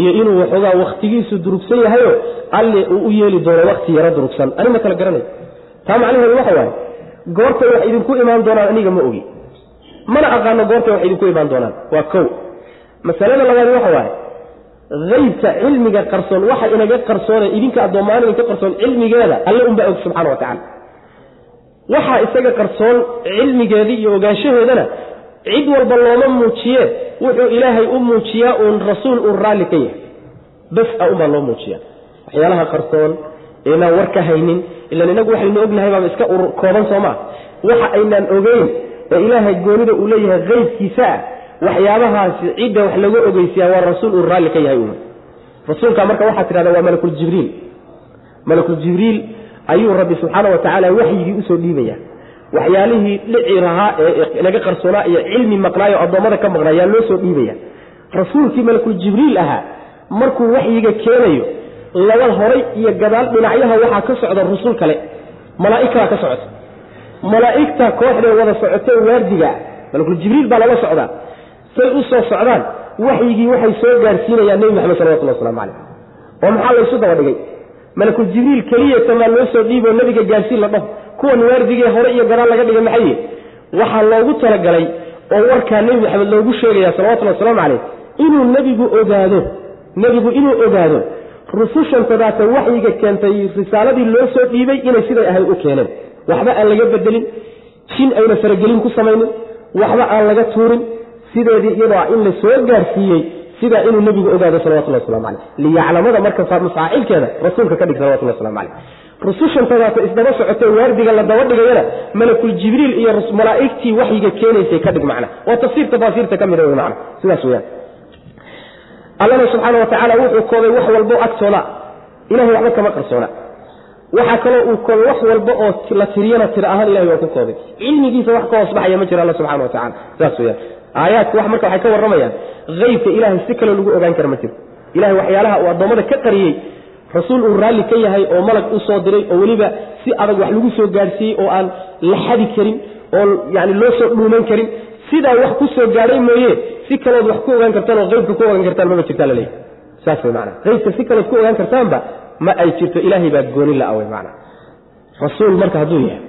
[SPEAKER 1] iyo inuu waxoogaa wakhtigiisu durugsan yahayo alle uu u yeeli doono wakhti yaro durugsan. Ani kala garanayo taa macnaheedu waxa waaye goortay wax idinku imaan doonaan aniga ma ogi. Mana aqaano goortay wax idinku imaan doonaan. Waa kow. Masalada labaad waxa waaye haybka cilmiga qarsoon waxa inaga qarsoone idinka addoommaan idinka qarsoon cilmigeeda alle unbaa og subxana wa tacala waxaa isaga qarsoon cilmigeedii iyo ogaanshaheedana cid walba looma muujiye wuxuu ilaahay u muujiyaa uun rasuul uun raalli ka yahay. Bas a unbaa loo muujiya waxyaalaha qarsoon inaan war ka haynin ilan inagu waxaynu ognahay baaba iska kooban soo maa waxa aynaan ogeyn ee ilaahay goonida uu leeyahay haybkiisa ah waxyaabahaasi cidda wax laga ogeysiyaa waa rasuul uu raalli ka yahay un rasuulka marka waxaa tidhahda waa malakuljibriil malakuljibriil ayuu rabbi subxaana wa tacaala waxyigii u soo dhiibaya waxyaalihii dhici lahaa ee naga qarsoonaa iyo cilmi maqnaayo addoommada ka maqnaa yaa loo soo dhiibaya. Rasuulkii malakuljibriil ahaa markuu waxyiga keenayo laba horay iyo gadaal dhinacyaha waxaa ka socda rusul kale. Malaa'igtaa ka socota. Malaa'igta kooxdee wada socotee waardigaa malakuljibriil baa lala socdaa. Say u soo socdaan waxyigii waxay soo gaarsiinayaan nebi maxamed salawatullah waslamu caleyh oo maxaa laysu daba dhigay? Malakul jibriil keliyatamaa loo soo dhiiboo nebiga gaarsiin la dhaho kuwan waardigee hore iyo gadaal laga dhigay maxay? Waxaa loogu talagalay oo warkaa nebi maxamed loogu sheegaya salawatullhi wasalaamu caleyh inuu nebigu ogaado nebigu inuu ogaado rusushantadaata waxyiga keentay risaaladii loo soo dhiibay inay siday ahayd u keeneen. Waxba aan laga bedelin jin ayna faragelin ku samaynin waxba aan laga tuurin sideedii iyadoo ah in la soo gaarsiiyey sidaa inuu nebigu ogaado salawatullah waslamu caleyh liyaclamada marka masaacilkeeda rasuulka ka dhig salawatullah waslamu caleyh rusushantadaata isdaba socotee waardiga la daba dhigayana malakul jibriil iyo malaa'igtii waxyiga keenaysay ka dhig macna. Waa tafsiir tafaasiirta ka mida wey macna. Sidaas weyaan allana subxaana wa tacaala wuxuu koobay wax walbo agtooda. Ilahay waxba kama qarsoona. Waxaa kaloo uu koobay wax walba oo la tiriyana tira ahaan ilahay waa ku koobay. Cilmigiisa wax ka hoos ma jiro alla subxana wa tacala saas weyaan aayaadku wax marka waxay ka warramayaan haybka ilaahay si kaloo lagu ogaan kara ma jiro. Ilahay waxyaalaha uu addoommada ka qariyey rasuul uu raalli ka yahay oo malag u soo diray oo weliba si adag wax lagu soo gaadhsiiyey oo aan la xadi karin oo yani loo soo dhuuman karin sidaa wax ku soo gaadhay mooye si kalood wax ku ogaan kartaan oo haybka ku ogaan kartaan mama jirtaa laleeyahy saas way macana qaybka si kalood ku ogaan kartaanba ma ay jirto ilaahay baa gooni la awey macana rasuul marka hadduu yahay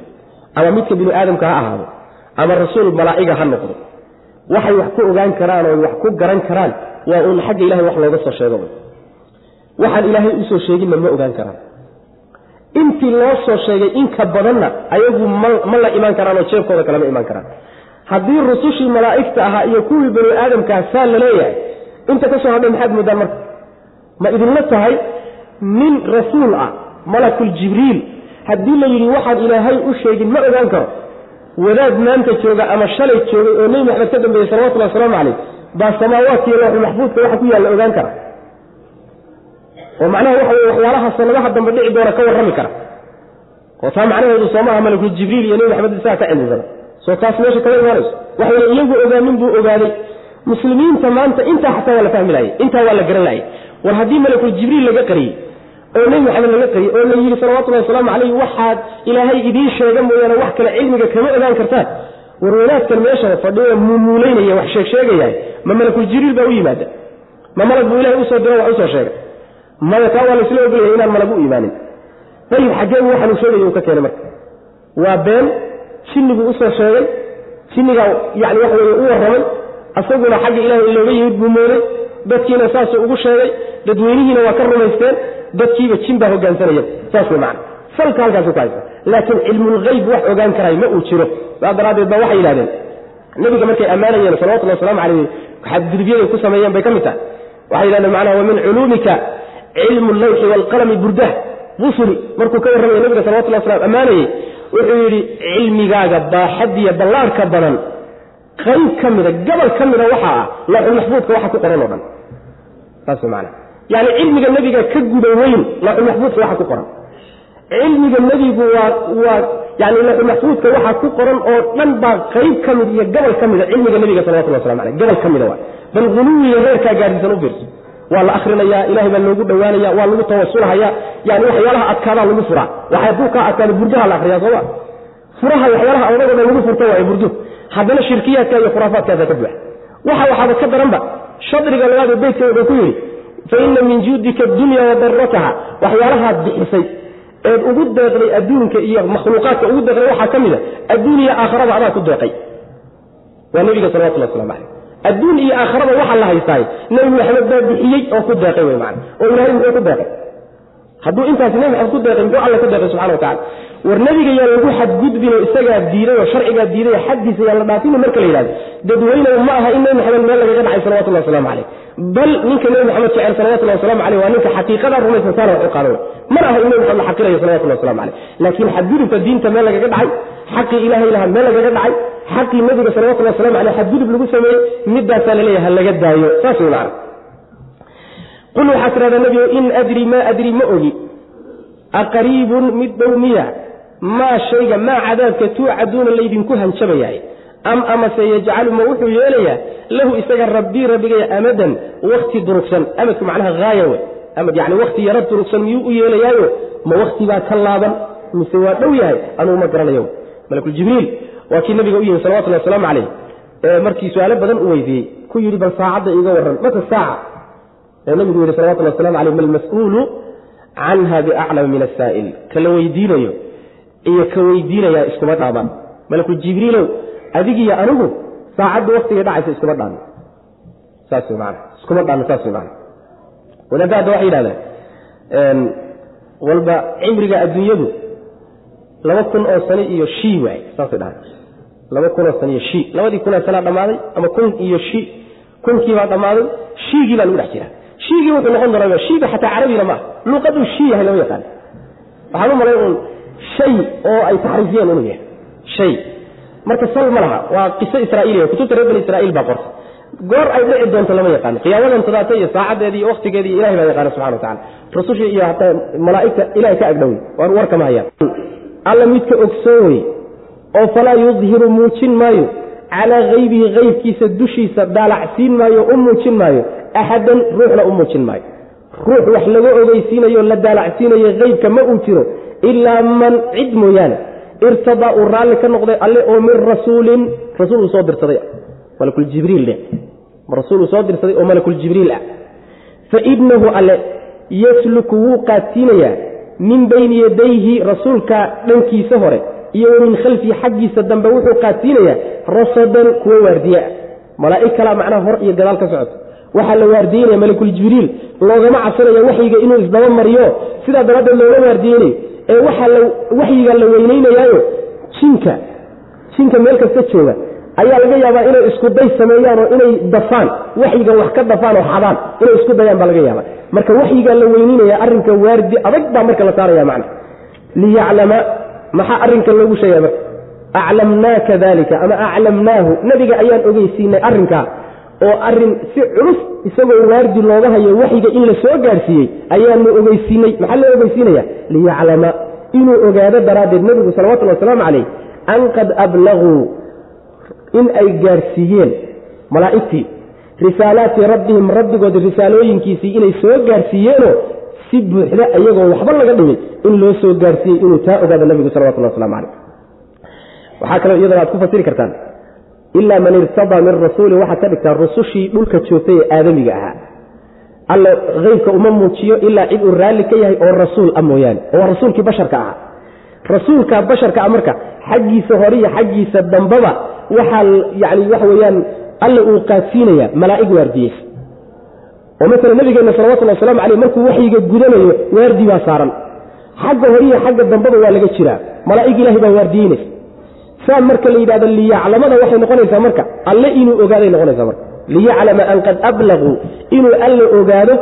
[SPEAKER 1] ama midka bini aadamka ha ahaado ama rasuul malaa'iga ha noqdo waxay wax ku ogaan karaan oo wax ku garan karaan waa uun xagga ilahay wax looga soo sheego waxaan ilaahay u soo sheeginna ma ogaan karaan. Intii loo soo sheegay inka badanna ayagu ma la imaan karaan oo jeebkooda kalema imaan karaan. Haddii rusushii malaa'igta ahaa iyo kuwii bani aadamkaa saa la leeyahay inta ka soo hadhay maxaad moodaan marka? Ma idinla tahay nin rasuul ah malakul jibriil. Haddii la yidhi waxaan ilaahay u sheegin ma ogaan karo. Wadaad maanta jooga ama shalay joogay oo nebi maxamed ka dambeeyey salawatullahi wasalaamu calayh baa samaawaadkiiyo looxul maxfuudka waxa ku yaalla ogaan kara oo macnaha waxa weye waxyaalaha sanadaha dambe dhici doona ka warrami kara. Oo taa macnaheedu soo maaha malakul jibriil iyo nebi maxamed isaga ka cilmisana soo taas meesha kama imaanayso. Waxayna iyagu ogaanin buu ogaaday. Muslimiinta maanta intaa xataa waa la fahmi laayay intaa waa la garan laayay war haddii malakul jibriil laga qariyey oo nebi maxamed laga qariyey oo la yidhi salawatullahi wasalaamu calayh waxaad ilaahay idiin sheega mooyaane wax kale cilmiga kama ogaan kartaan. War wanaadkan meesha fadhiya muumuulaynaya wax sheegsheegaya ma malakul jibriil baa u yimaada? Ma malag buu ilahay u soo diro wax u soo sheegay maya taa waa laisla ogolyahay inaan malag u imaanin ayib xaggeen waxaanu sheegaya uu ka keenay marka. Waa been jinniguu u soo sheegay jinnigaa yani waxa weye u warramay asaguna xagga ilahay looga yimid buu mooday dadkiina saasuu ugu sheegay dadweynihiina waa ka rumaysteen dadkiiba jin baa hogaansanaya saas wey macana salka halkaasu ku haysa laakiin cilmulgayb wax ogaan karay ma uu jiro. Saas daraaddeed ba waxay yidhahdeen nebiga markay ammaanayeen salawatullahi waslamu calayh xadgudubyaday ku sameeyeen bay ka mid tahay. Waxay yidhahdeen macnaha wa min culuumika cilmu lawxi waalqalami burdah. Busuri markuu ka warramaya nebiga salawatullah waslam ammaanayey wuxuu yidhi cilmigaaga baaxadiya ballaarhka badan qayb ka mida gabal ka mida waxaa ah lawxulmaxfuudka waxa ku qoran oo dhan. Saas macana yani cilmiga nebiga ka guda weyn lawxulmaxfuudka waxa ku qoran. Cilmiga nebigu waa waa yani lawxulmaxfuudka waxa ku qoran oo dhan baa qayb ka mid iyo gabal ka mida cilmiga nebiga salawatullah waslamu aleyh gabal ka mida waa. Bal huluwiga reerkaa gaarsiisan u fiirso waa la akrinaya ilahay baa loogu dhowaanaya waa lagu tawasulhaya yani waxyaalaha adkaadaa lagu furaa waxay hadduu kaa adkaado burdaha la akriyaa sooma furaha waxyaalaha awdhado dhan lagu furta waaye burdu haddana shirkiyaadka iyo khuraafaadkaasa ka buuxa. Waxa waxaaba ka daranba shadriga labaadee beytka wuxuu ku yidhi fa min juudika adunya wa darataha waxyaalahaad bixisay eed ugu deeqday adduunka iyo makhluuqaadka ugu deeqday waxaa ka mida adduun iyo aakharaba adaa ku deeqay. Waa nebiga salawatullah waslamu caleyh adduun iyo aakharaba waxaa la haystaay nebi maxamed baa bixiyey oo ku deeqay wey maana oo ilahay muxuu ku deeqay. Hadduu intaasi nebi maxamed ku deeqay muxuu alla ku deeqay subxana wa tacala war nebiga yaa lagu xadgudbinoo isagaa diiday oo sharcigaa diiday oo xaggiisa yaa la dhaafini marka la yidhahdo dadweynew ma aha in nebi maxamed meel lagaga dhacay salawatullahi waslamu caleyh bal ninka nebi maxamed jecel salawatullahi waslamu caleyh waa ninka xaqiiqadaa rumaysan saana wax u qaada mana aha in nebi maxamed la xaqirayo salawatullahi waslamu caleyh laakiin xadgudubka diinta meel lagaga dhacay xaqii ilahay lahaa meel lagaga dhacay xaqii nebiga salawatullahi waslamu caleyh xadgudub lagu sameeyey midaasaa la leeyahay ha laga daayo. Saas wey macana qul waxaa tidhahdaa nebigo in adri maa adri ma ogi. Aqariibun mid dhow miya maa shayga maa cadaabka tuucaduuna laydinku hanjabayahay. Am amase yajcalu ma wuxuu yeelayaa lahu isaga rabbii rabbigaya amadan wakti durugsan. Amadku macnaha haaya wey. Amad yani wakti yaro durugsan miyuu u yeelayaayo? Ma wakti ka laaban mise waa dhow yahay? Anugu ma garanayo. Malakuljibriil waa kii nabiga u yimi salawatullahi wasalaamu calayh ee markii su'aalo badan u weydiiyey ku yidhi bal saacadda iiga warran mata saaca? Ee nabigu yidhi salawatullah waslamu calayh malmas-uulu canha biaclama min asaa'il ka la weydiinayo iyo ka weydiinayaa iskuma dhaabaan malakul jibriilow adigiyo anigu saacadda waktigay dhacaysa iskuma dhaano saas wey maana iskuma dhaano saas wey maana wadaadda hadda waxay yidhahdeen walba cimriga adduunyadu laba kun oo sano iyo shii waay. Saasay dhahay laba kun oo sano iyo shii labadii kun oo sanaa dhammaaday ama kun iyo shi kunkii baa dhammaaday shiigii baa lagu dhex jiraa. Shiigii wuxuu noqon doonaa shiiga xataa carabina ma aha. Luuqaduu shii yahay lama yaqaan. Waxaan u malay un shay oo ay taxriifiyeen inuu yahay. Shay. Marka sal ma laha waa qiso israa'iiliya kutubta reer bani israa'iil baa qorta. Goor ay dhici doonto lama yaqaano. Qiyaamadan tadaata iyo saacaddeedii iyo wakhtigeedii iyo ilahay baa yaqaana subxana wa tacala rasushii iyo hataa malaa'igta ilahay ka agdhowey waan warkama hayaan. Alla midka ogsoon wey oo falaa yudhiru muujin maayo calaa haybihi haybkiisa dushiisa daalacsiin maayo u muujin maayo. Axadan ruuxna u muujin maayo. Ruux wax laga ogeysiinayo la daalacsiinayo haybka ma uu jiro ilaa man cid mooyaane irtadaa uu raalli ka noqday alle oo min rasuulin rasuul uu soo dirsaday malakuljibriil rasuul uu soo dirsaday oo malakuljibriil ah.
[SPEAKER 2] Fa inahu alle yasluku wuu qaadsiinayaa min bayni yadayhi rasuulka dhankiisa hore iyo wa min khalfihi xaggiisa dambe wuxuu qaadsiinayaa rasadan kuwa waardiye ah malaa'ig kalaa macnaha hor iyo gadaal ka socoto waxaa la waardiyeynaya malakul jibriil loogama cabsanaya waxyiga inuu isdaba mariyo. Sidaa daraaddeed looga waardiyeynayo ee waxyiga la weyneynayaayo jinka jinka meel kasta jooga ayaa laga yaabaa inay isku day sameeyaan oo inay dafaan waxyiga wax ka dafaan oo xadaan inay isku dayaan baa laga yaaba marka waxyigaa la weyneynaya arrinka waardi adag baa marka la saaraya macna. Liyaclama maxaa arrinka loogu sheegaya marka aclamnaaka dalika ama aclamnaahu nabiga ayaan ogeysiinay arrinkaa oo arrin si culus isagoo waardi looga hayo waxyiga in la soo gaarsiiyey ayaanu ogeysiinay maxaa loo ogeysiinaya? liyaclama inuu ogaado daraaddeed nebigu salawatullhi wasalaamu calayh an qad ablaguu in ay gaarsiiyeen malaa'igtii risaalaati rabbihim rabbigood risaalooyinkiisii inay soo gaarsiiyeenoo si buuxda iyagoo waxba laga dhigay in loo soo gaarsiiyey inuu taa ogaado nebigu salawatullah waslamu calayh. Waxaa kaloo iyadana aad ku fasiri kartaan ilaa man irtadaa min rasuulin waxaad ka dhigtaa rusushii dhulka joogtay ee aadamiga ahaa alla heybka uma muujiyo ilaa cid uu raalli ka yahay oo rasuul ah mooyaane oo rasuulkii basharka ahaa rasuulka basharka ah marka xaggiisa hore iyo xaggiisa dambaba waxaa yani waxa weeyaan alla uu qaadsiinaya malaa'ig waardiyeysa oo masala nabigeenna salawatulli waslamu caleyh markuu waxyiga gudanayo waardi baa saaran xagga hore iyo xagga dambaba waa laga jiraa malaa'ig ilahay baa waardiyeynaysa saa marka la yidhahdo liyaclamada waxay noqonaysaa marka alle inuu ogaaday noqonaysaa marka. Liyaclama an qad ablaguu inuu alle ogaado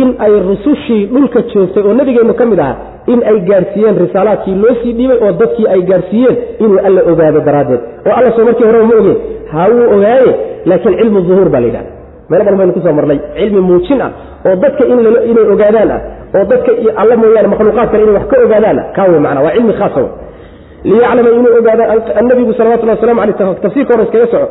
[SPEAKER 2] in ay rusushii dhulka joogtay oo nabigeennu ka mid ahaa in ay gaarsiiyeen risaalaadkii loo sii dhiibay oo dadkii ay gaarsiiyeen inuu alle ogaado daraaddeed. Oo alla soo markii horeba ma ogeen ha wuu ogaaye laakiin cilmu duhuur baa la yidhahda meelo badan baynu ku soo marnay. Cilmi muujin ah oo dadka inay ogaadaan ah oo dadka alla mooyaane makhluuqaad kale inay wax ka ogaadaan ah kaa wey macana waa cilmi khaasa liyaclama inuu ogaado annabigu salawatullah waslamu aleyh tafsiirka hore iskaga soco.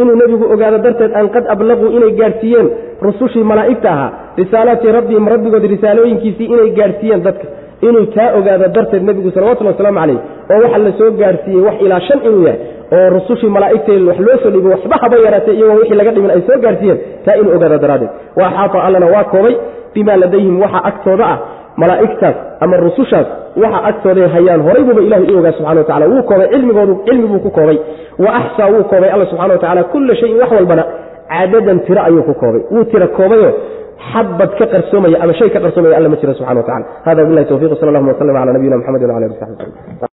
[SPEAKER 2] Inuu nebigu ogaado darteed an qad ablaguu inay gaarsiiyeen rusushii malaa'igta ahaa risaalaati rabbihim rabbigood risaalooyinkiisii inay gaarsiiyeen dadka. Inuu taa ogaado darteed nebigu salawatullhi wasalaamu calayh oo waxa la soo gaarsiiyey wax ilaa shan inuu yahay oo rusushii malaa'igtee wax loo soo dhiibay waxba haba yaraatee iyagoo wixii laga dhimin ay soo gaarsiiyeen taa inuu ogaado daraaddeed. Wa axaata allana waa koobay bimaa ladayhim waxa agtooda ah malaa'igtaas ama rusushaas waxa agtooday hayaan horay buuba ilahay u ogaa subxana watacala wuu koobay cilmigoodu cilmi buu ku koobay. Wa axsaa wuu koobay alla subxana watacala kulla shayin wax walbana cadadan tiro ayuu ku koobay. Wuu tiro koobayo xabad ka qarsoomaya ama shay ka qarsoomaya alla ma jiro subxana watacala hada billahi tawfiq sal allahuma waslm cala nabiyina mxamedi wala alih wasaxbi wslm